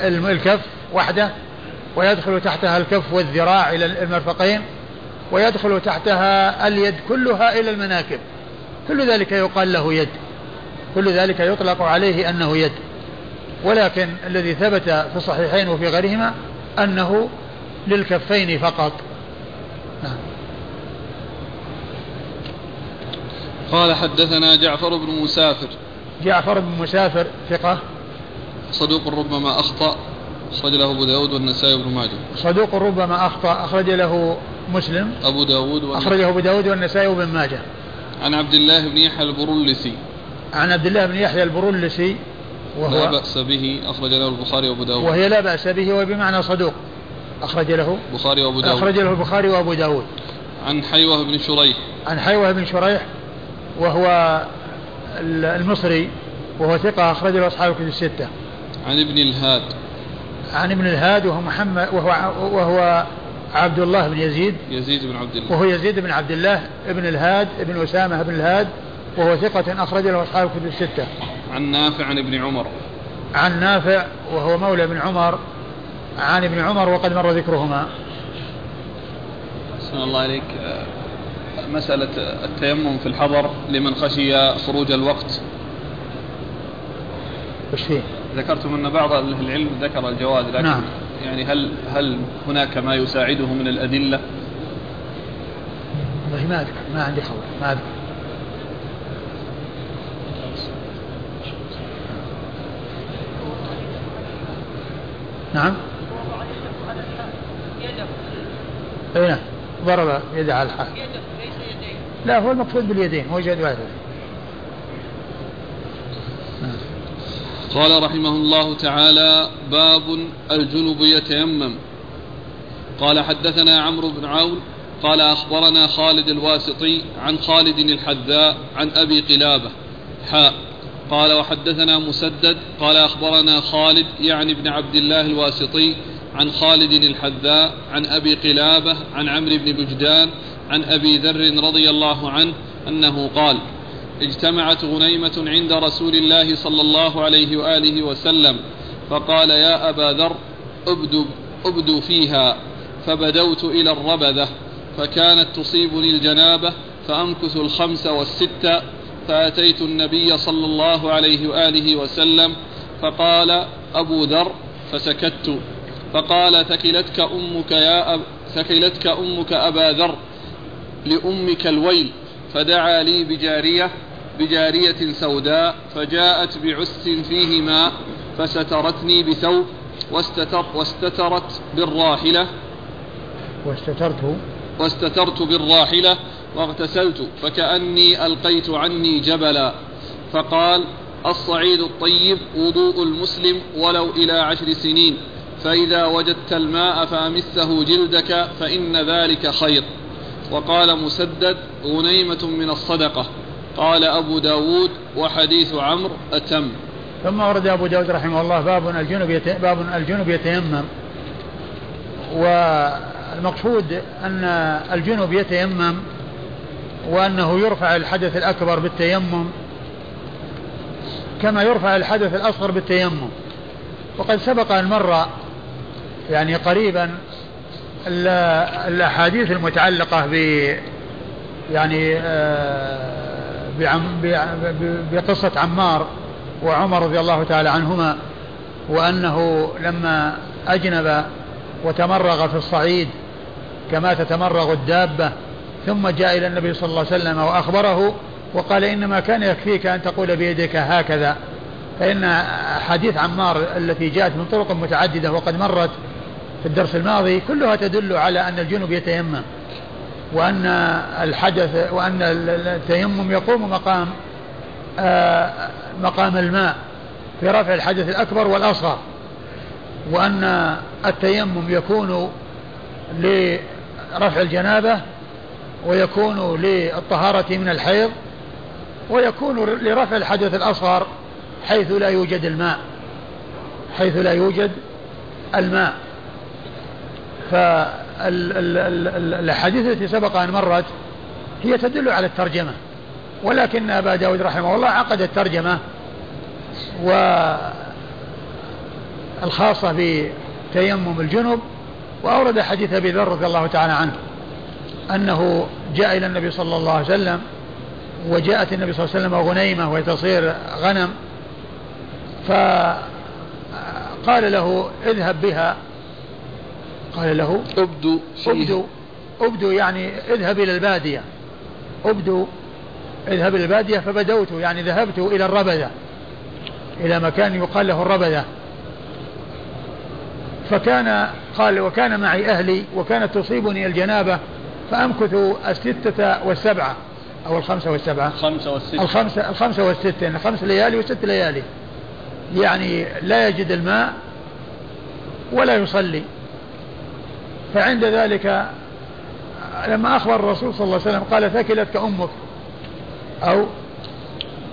الكف وحده ويدخل تحتها الكف والذراع إلى المرفقين ويدخل تحتها اليد كلها إلى المناكب. كل ذلك يقال له يد. كل ذلك يطلق عليه أنه يد. ولكن الذي ثبت في الصحيحين وفي غيرهما أنه للكفين فقط. نعم. قال حدثنا جعفر بن مسافر. جعفر بن مسافر ثقة. صدوق ربما أخطأ أخرج له أبو داود والنسائي وابن ماجه. صدوق ربما أخطأ أخرج له مسلم. أبو داود أخرجه أبو داود والنسائي وابن ماجه. عن عبد الله بن يحيى البرولسي عن عبد الله بن يحيى البرولسي وهو لا بأس به أخرج له البخاري وأبو داود. وهي لا بأس به وبمعنى صدوق. أخرج له البخاري وأبو داود. أخرج له البخاري وأبو داود. عن حيوة بن شريح. عن حيوة بن شريح وهو المصري وهو ثقة أخرج له أصحاب الكتب الستة. عن ابن الهاد. عن ابن الهاد وهو محمد وهو وهو عبد الله بن يزيد. يزيد بن عبد الله. وهو يزيد بن عبد الله ابن الهاد ابن أسامة بن الهاد وهو ثقة أخرج له أصحاب الكتب الستة. عن نافع عن ابن عمر. عن نافع وهو مولى بن عمر عن ابن عمر وقد مر ذكرهما. أحسن الله عليك مسألة التيمم في الحضر لمن خشي خروج الوقت. وش فيه؟ ذكرتم أن بعض أهل العلم ذكر الجواز لكن نعم. يعني هل هل هناك ما يساعده من الأدلة؟ والله ما أذكر ما عندي خبر ما أذكر. نعم. اي نعم. ضرب يده على الحائط. لا هو المقصود باليدين هو جد واحد. قال رحمه الله تعالى باب الجنب يتيمم. قال حدثنا عمرو بن عون قال أخبرنا خالد الواسطي عن خالد الحذاء عن أبي قلابة حاء. قال وحدثنا مسدد قال أخبرنا خالد يعني ابن عبد الله الواسطي عن خالد الحذاء عن أبي قلابة عن عمرو بن بجدان عن أبي ذر رضي الله عنه أنه قال اجتمعت غنيمة عند رسول الله صلى الله عليه وآله وسلم فقال يا أبا ذر ابدو, ابدو فيها. فبدوت إلى الربذة فكانت تصيبني الجنابة فأمكث الخمس والستة فأتيت النبي صلى الله عليه وآله وسلم فقال أبو ذر فسكت فقال ثكلتك أمك يا أب ثكلتك أمك أبا ذر لأمك الويل فدعا لي بجارية بجارية سوداء فجاءت بعس فيه ماء فسترتني بثوب واستتر واستترت بالراحلة واستترت واستترت بالراحلة واغتسلت فكأني ألقيت عني جبلا. فقال الصعيد الطيب وضوء المسلم ولو إلى عشر سنين فإذا وجدت الماء فأمسه جلدك فإن ذلك خير. وقال مسدد غنيمة من الصدقة. قال أبو داود وحديث عمرو أتم. ثم ورد أبو داود رحمه الله باب الجنب باب الجنب يتيمم. والمقصود أن الجنب يتيمم وأنه يرفع الحدث الأكبر بالتيمم كما يرفع الحدث الأصغر بالتيمم. وقد سبق أن مر يعني قريبا الأحاديث المتعلقة ب يعني آه، بقصة عمار وعمر رضي الله تعالى عنهما وأنه لما أجنب وتمرغ في الصعيد كما تتمرغ الدابة ثم جاء إلى النبي صلى الله عليه وسلم وأخبره وقال إنما كان يكفيك أن تقول بيدك هكذا. فإن حديث عمار التي جاءت من طرق متعددة وقد مرت في الدرس الماضي كلها تدل على أن الجنوب يتيمم وأن الحدث وأن التيمم يقوم مقام آه، مقام الماء في رفع الحدث الأكبر والأصغر. وأن التيمم يكون لرفع الجنابة ويكون للطهارة من الحيض ويكون لرفع الحدث الأصغر حيث لا يوجد الماء حيث لا يوجد الماء. فالأحاديث التي سبق أن مرت هي تدل على الترجمة ولكن أبا داود رحمه الله عقد الترجمة والخاصة بتيمم الجنب وأورد حديث أبي ذر رضي الله تعالى عنه. أنه جاء إلى النبي صلى الله عليه وسلم وجاءت النبي صلى الله عليه وسلم غنيمة وهي تصير غنم فقال له اذهب بها. قال له ابدو ابدو ابدو يعني اذهب إلى البادية. ابدو اذهب إلى البادية فبدوت يعني ذهبت إلى الربذة إلى مكان يقال له الربذة. فكان قال وكان معي أهلي وكانت تصيبني الجنابة فأمكث الستة والسبعة أو الخمسة والسبعة. الخمسة والستة. الخمسة, الخمسة والستة يعني خمس ليالي وست ليالي. يعني لا يجد الماء ولا يصلي. فعند ذلك لما أخبر الرسول صلى الله عليه وسلم قال ثكلتك أمك. أو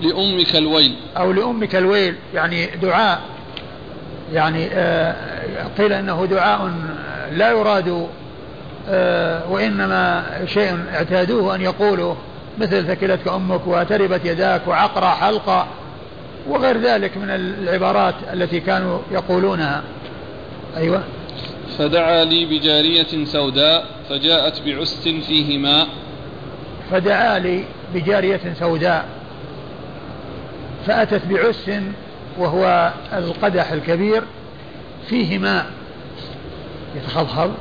لأمك الويل. أو لأمك الويل يعني دعاء. يعني آه، قيل إنه دعاء لا يراد آه، وإنما شيء اعتادوه أن يقولوا مثل ثكلتك أمك وتربت يداك وعقرى حلقة وغير ذلك من العبارات التي كانوا يقولونها. أيوه. فدعا لي بجارية سوداء فجاءت بعس فيه ماء فدعا لي بجارية سوداء فأتت بعس وهو القدح الكبير فيه ماء يتخضخض.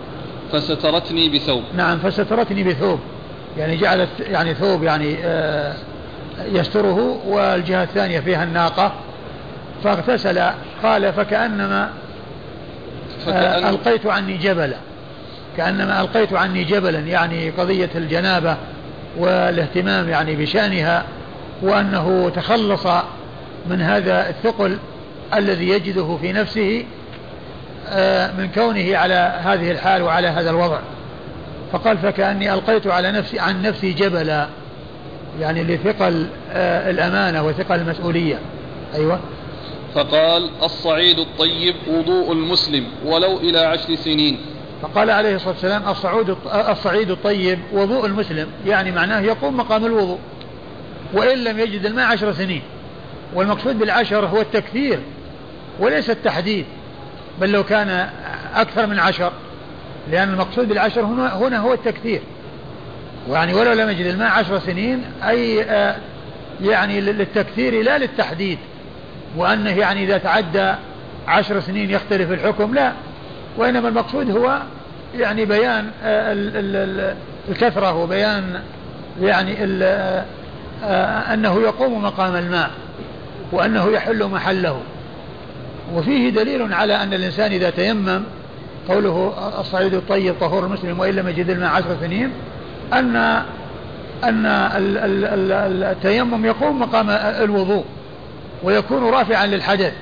فسترتني بثوب. نعم فسترتني بثوب. يعني جعلت يعني ثوب يعني آه يستره والجهة الثانية فيها الناقة. فاغتسل قال فكأنما آه ألقيت عني جبلا. كأنما ألقيت عني جبلا يعني قضية الجنابة والاهتمام يعني بشأنها وأنه تخلص من هذا الثقل الذي يجده في نفسه من كونه على هذه الحال وعلى هذا الوضع. فقال فكأني ألقيت على نفسي عن نفسي جبلا يعني لثقل آه، الأمانة وثقل المسؤولية. أيوة. فقال الصعيد الطيب وضوء المسلم ولو إلى عشر سنين. فقال عليه الصلاة والسلام الصعود الصعيد الطيب وضوء المسلم يعني معناه يقوم مقام الوضوء وإن لم يجد الماء عشر سنين. والمقصود بالعشر هو التكثير وليس التحديد. بل لو كان أكثر من عشر لأن المقصود بالعشر هنا, هنا هو التكثير. يعني ولو لم يجد الماء عشر سنين أي آه، يعني للتكثير لا للتحديد. وأنه يعني إذا تعدى عشر سنين يختلف الحكم لا. وإنما المقصود هو يعني بيان آه، الكثرة وبيان يعني آه، أنه يقوم مقام الماء وأنه يحل محله. وفيه دليل على أن الإنسان إذا تيمم قوله الصعيد الطيب طهور المسلم وإن لم يجد الماء عشر سنين أن أن التيمم يقوم مقام الوضوء ويكون رافعا للحدث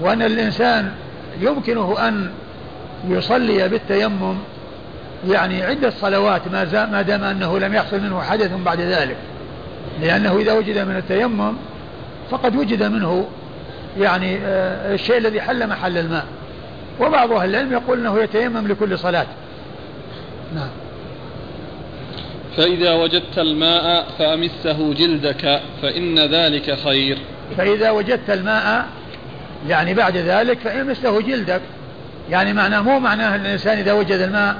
وأن الإنسان يمكنه أن يصلي بالتيمم يعني عدة صلوات ما, ما دام أنه لم يحصل منه حدث بعد ذلك لأنه إذا وجد من التيمم فقد وجد منه يعني آه، الشيء الذي حل محل الماء. وبعض أهل العلم يقول أنه يتيمم لكل صلاة. نعم. فإذا وجدت الماء فأمسه جلدك فإن ذلك خير. فإذا وجدت الماء يعني بعد ذلك فأمسه جلدك. يعني معناه مو معناه أن الإنسان إذا وجد الماء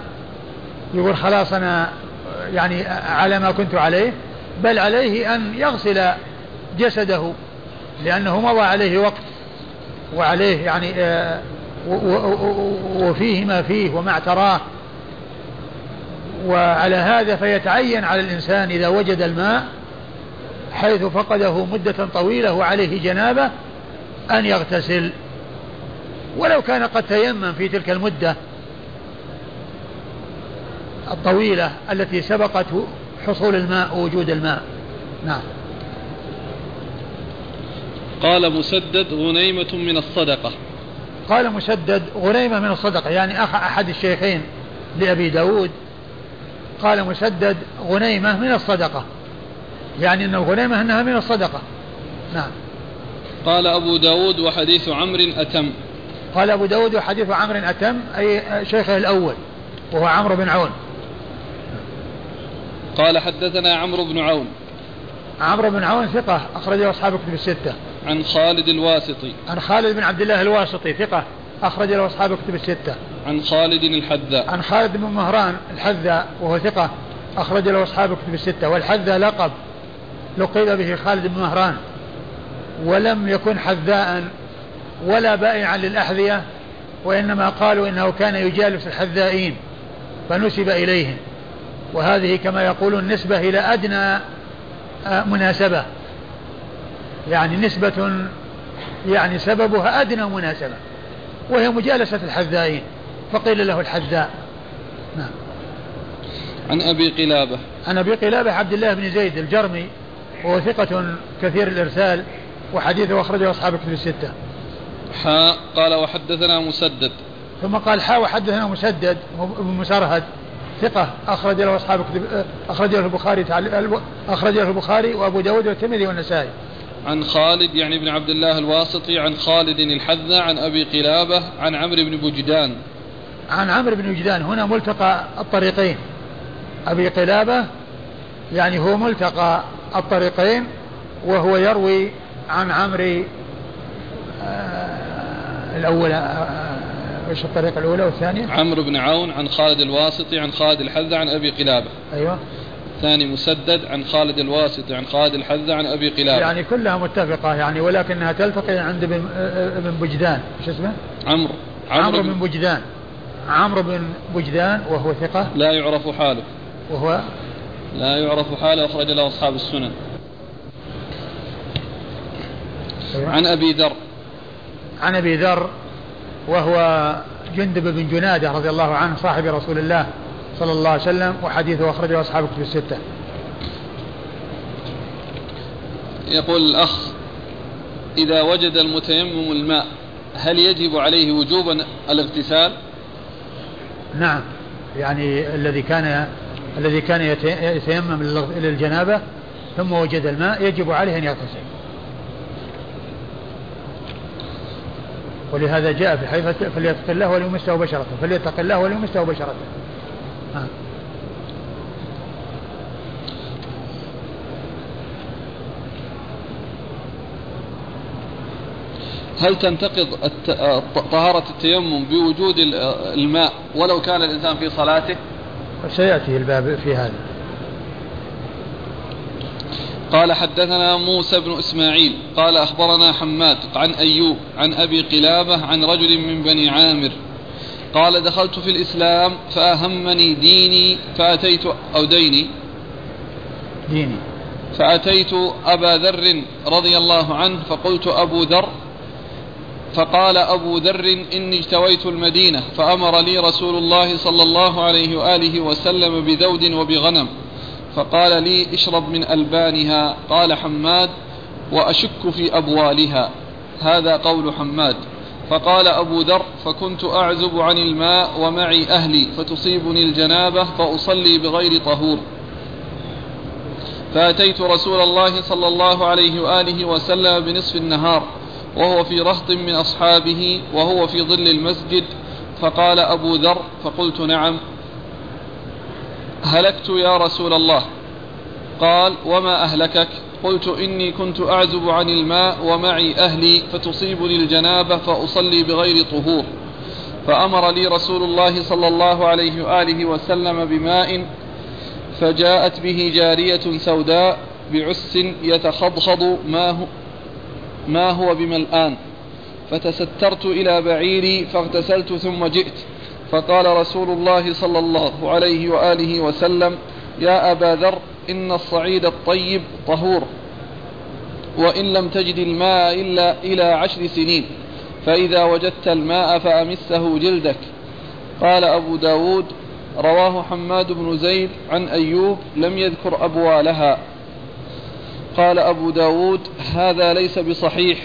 يقول خلاص أنا يعني على ما كنت عليه بل عليه أن يغسل جسده. لأنه مضى عليه وقت وعليه يعني آه، وفيه ما فيه وما اعتراه. وعلى هذا فيتعين على الإنسان إذا وجد الماء حيث فقده مدة طويلة وعليه جنابة أن يغتسل. ولو كان قد تيمم في تلك المدة الطويلة التي سبقت حصول الماء ووجود الماء. نعم. قال مسدد غنيمة من الصدقة. قال مسدد غنيمة من الصدقة يعني أخ أحد الشيخين لأبي داود. قال مسدد غنيمة من الصدقة يعني أن الغنيمة أنها من الصدقة. نعم. قال أبو داود وحديث عمرو أتم. قال أبو داود وحديث عمرو أتم أي شيخه الأول وهو عمرو بن عون. قال حدثنا عمرو بن عون. عمرو بن عون ثقة أخرجه أصحاب كتب الستة. عن خالد الواسطي. عن خالد بن عبد الله الواسطي ثقة أخرج له أصحاب كتب الستة. عن خالد الحذاء. عن خالد بن مهران الحذاء وهو ثقة أخرج له أصحاب كتب الستة. والحذاء لقب لقب به خالد بن مهران ولم يكن حذاء ولا بائعا للأحذية وإنما قالوا إنه كان يجالس الحذائين فنسب إليهم. وهذه كما يقولون نسبة إلى أدنى آه، مناسبة. يعني نسبة يعني سببها أدنى مناسبة وهي مجالسة الحذائين فقيل له الحذاء. نعم. عن أبي قلابة. عن أبي قلابة عبد الله بن زيد الجرمي وهو ثقة كثير الإرسال وحديثه أخرجه أصحاب كتب الستة. حاء قال وحدثنا مسدد. ثم قال حاء وحدثنا مسدد بن مسرهد ثقة أخرج له أصحاب أخرج له البخاري أخرج له البخاري وأبو داود والترمذي والنسائي. عن خالد يعني بن عبد الله الواسطي عن خالد الحذا عن أبي قلابة عن عمرو بن بجدان. عن عمرو بن بجدان هنا ملتقى الطريقين. أبي قلابة يعني هو ملتقى الطريقين وهو يروي عن عمرو آه الأول آه إيش الطريقة الأولى والثانية؟ عمرو بن عون عن خالد الواسطي عن خالد الحذا عن أبي قلابة. أيوه. الثاني مسدد عن خالد الواسطي عن خالد الحذا عن أبي قلابة. يعني كلها متفقة يعني ولكنها تلتقي عند ابن بجدان. إيش اسمه؟ عمرو. عمرو بن بجدان. عمرو بن بجدان وهو ثقة. لا يعرف حاله. وهو لا يعرف حاله أخرج له أصحاب السنن. أيوة. عن أبي ذر. عن أبي ذر وهو جندب بن جنادة رضي الله عنه صاحب رسول الله. صلى الله عليه وسلم وحديثه أخرجه أصحاب كتب الستة. يقول الأخ إذا وجد المتيمم الماء هل يجب عليه وجوبا الاغتسال؟ نعم يعني الذي كان الذي كان يتيمم للجنابة ثم وجد الماء يجب عليه أن يغتسل. ولهذا جاء في حيث فليتق الله وليمسه بشرته فليتق الله وليمسه بشرته. هل تنتقض طهارة التيمم بوجود الماء ولو كان الإنسان في صلاته؟ سيأتي الباب في هذا. قال حدثنا موسى بن إسماعيل قال أخبرنا حماد عن أيوب عن أبي قلابة عن رجل من بني عامر قال دخلت في الإسلام فأهمني ديني فأتيت أو ديني. ديني. فأتيت أبا ذر رضي الله عنه فقلت أبو ذر فقال أبو ذر إني اجتويت المدينة فأمر لي رسول الله صلى الله عليه وآله وسلم بذود وبغنم فقال لي اشرب من ألبانها. قال حماد وأشك في أبوالها. هذا قول حماد. فقال أبو ذر فكنت أعزب عن الماء ومعي أهلي فتصيبني الجنابة فأصلي بغير طهور. فأتيت رسول الله صلى الله عليه وآله وسلم بنصف النهار وهو في رهط من أصحابه وهو في ظل المسجد. فقال أبو ذر فقلت نعم. هلكت يا رسول الله. قال وما أهلكك؟ قلت إني كنت أعزب عن الماء ومعي أهلي فتصيبني الجنابة فأصلي بغير طهور. فأمر لي رسول الله صلى الله عليه وآله وسلم بماء فجاءت به جارية سوداء بعس يتخضخض ما هو, ما هو بملآن. فتسترت إلى بعيري فاغتسلت ثم جئت. فقال رسول الله صلى الله عليه وآله وسلم يا أبا ذر إن الصعيد الطيب طهور وإن لم تجد الماء إلا إلى عشر سنين فإذا وجدت الماء فأمسه جلدك. قال أبو داود رواه حماد بن زيد عن أيوب لم يذكر أبوالها. قال أبو داود هذا ليس بصحيح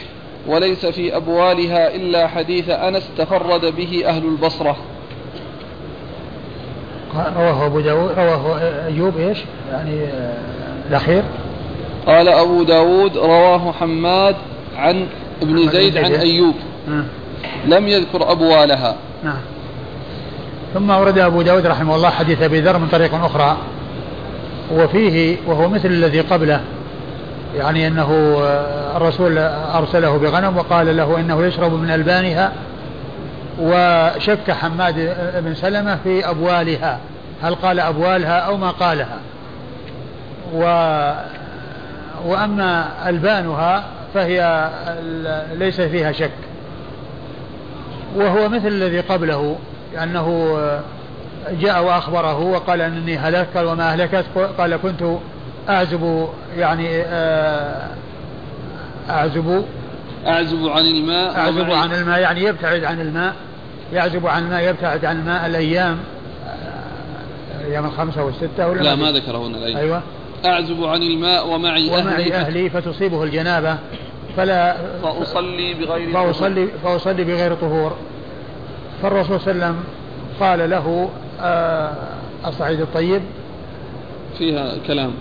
وليس في أبوالها إلا حديث أنس تفرد به أهل البصرة. رواه أبو داود رواه أيوب إيش؟ يعني آه، الأخير. قال أبو داود رواه حماد عن ابن زيد عن أيوب. نعم. لم يذكر أبوالها. نعم. ثم أورد أبو داود رحمه الله حديث أبي ذر من طريق أخرى. وفيه وهو مثل الذي قبله. يعني أنه آه، الرسول أرسله بغنم وقال له إنه يشرب من ألبانها وشك حماد بن سلمة في أبوالها. هل قال أبوالها أو ما قالها؟ و وأما ألبانها فهي ليس فيها شك. وهو مثل الذي قبله أنه جاء وأخبره وقال أنني هلكت وما أهلكت؟ قال كنت أعزب يعني آه، أعزب أعزب عن الماء أعزب عن الماء يعني يبتعد عن الماء يعزب عن الماء يبتعد عن الماء الأيام الأيام الخمسة والستة ولا لا ما ذكره هنا الأيام. أيوة. أعزب عن الماء ومعي, ومعي أهلي, أهلي فتصيبه الجنابة فلا فأصلي بغير فأصلي, فأصلي بغير طهور. فالرسول صلى الله عليه وسلم قال له آه الصعيد الطيب؟ فيها كلام.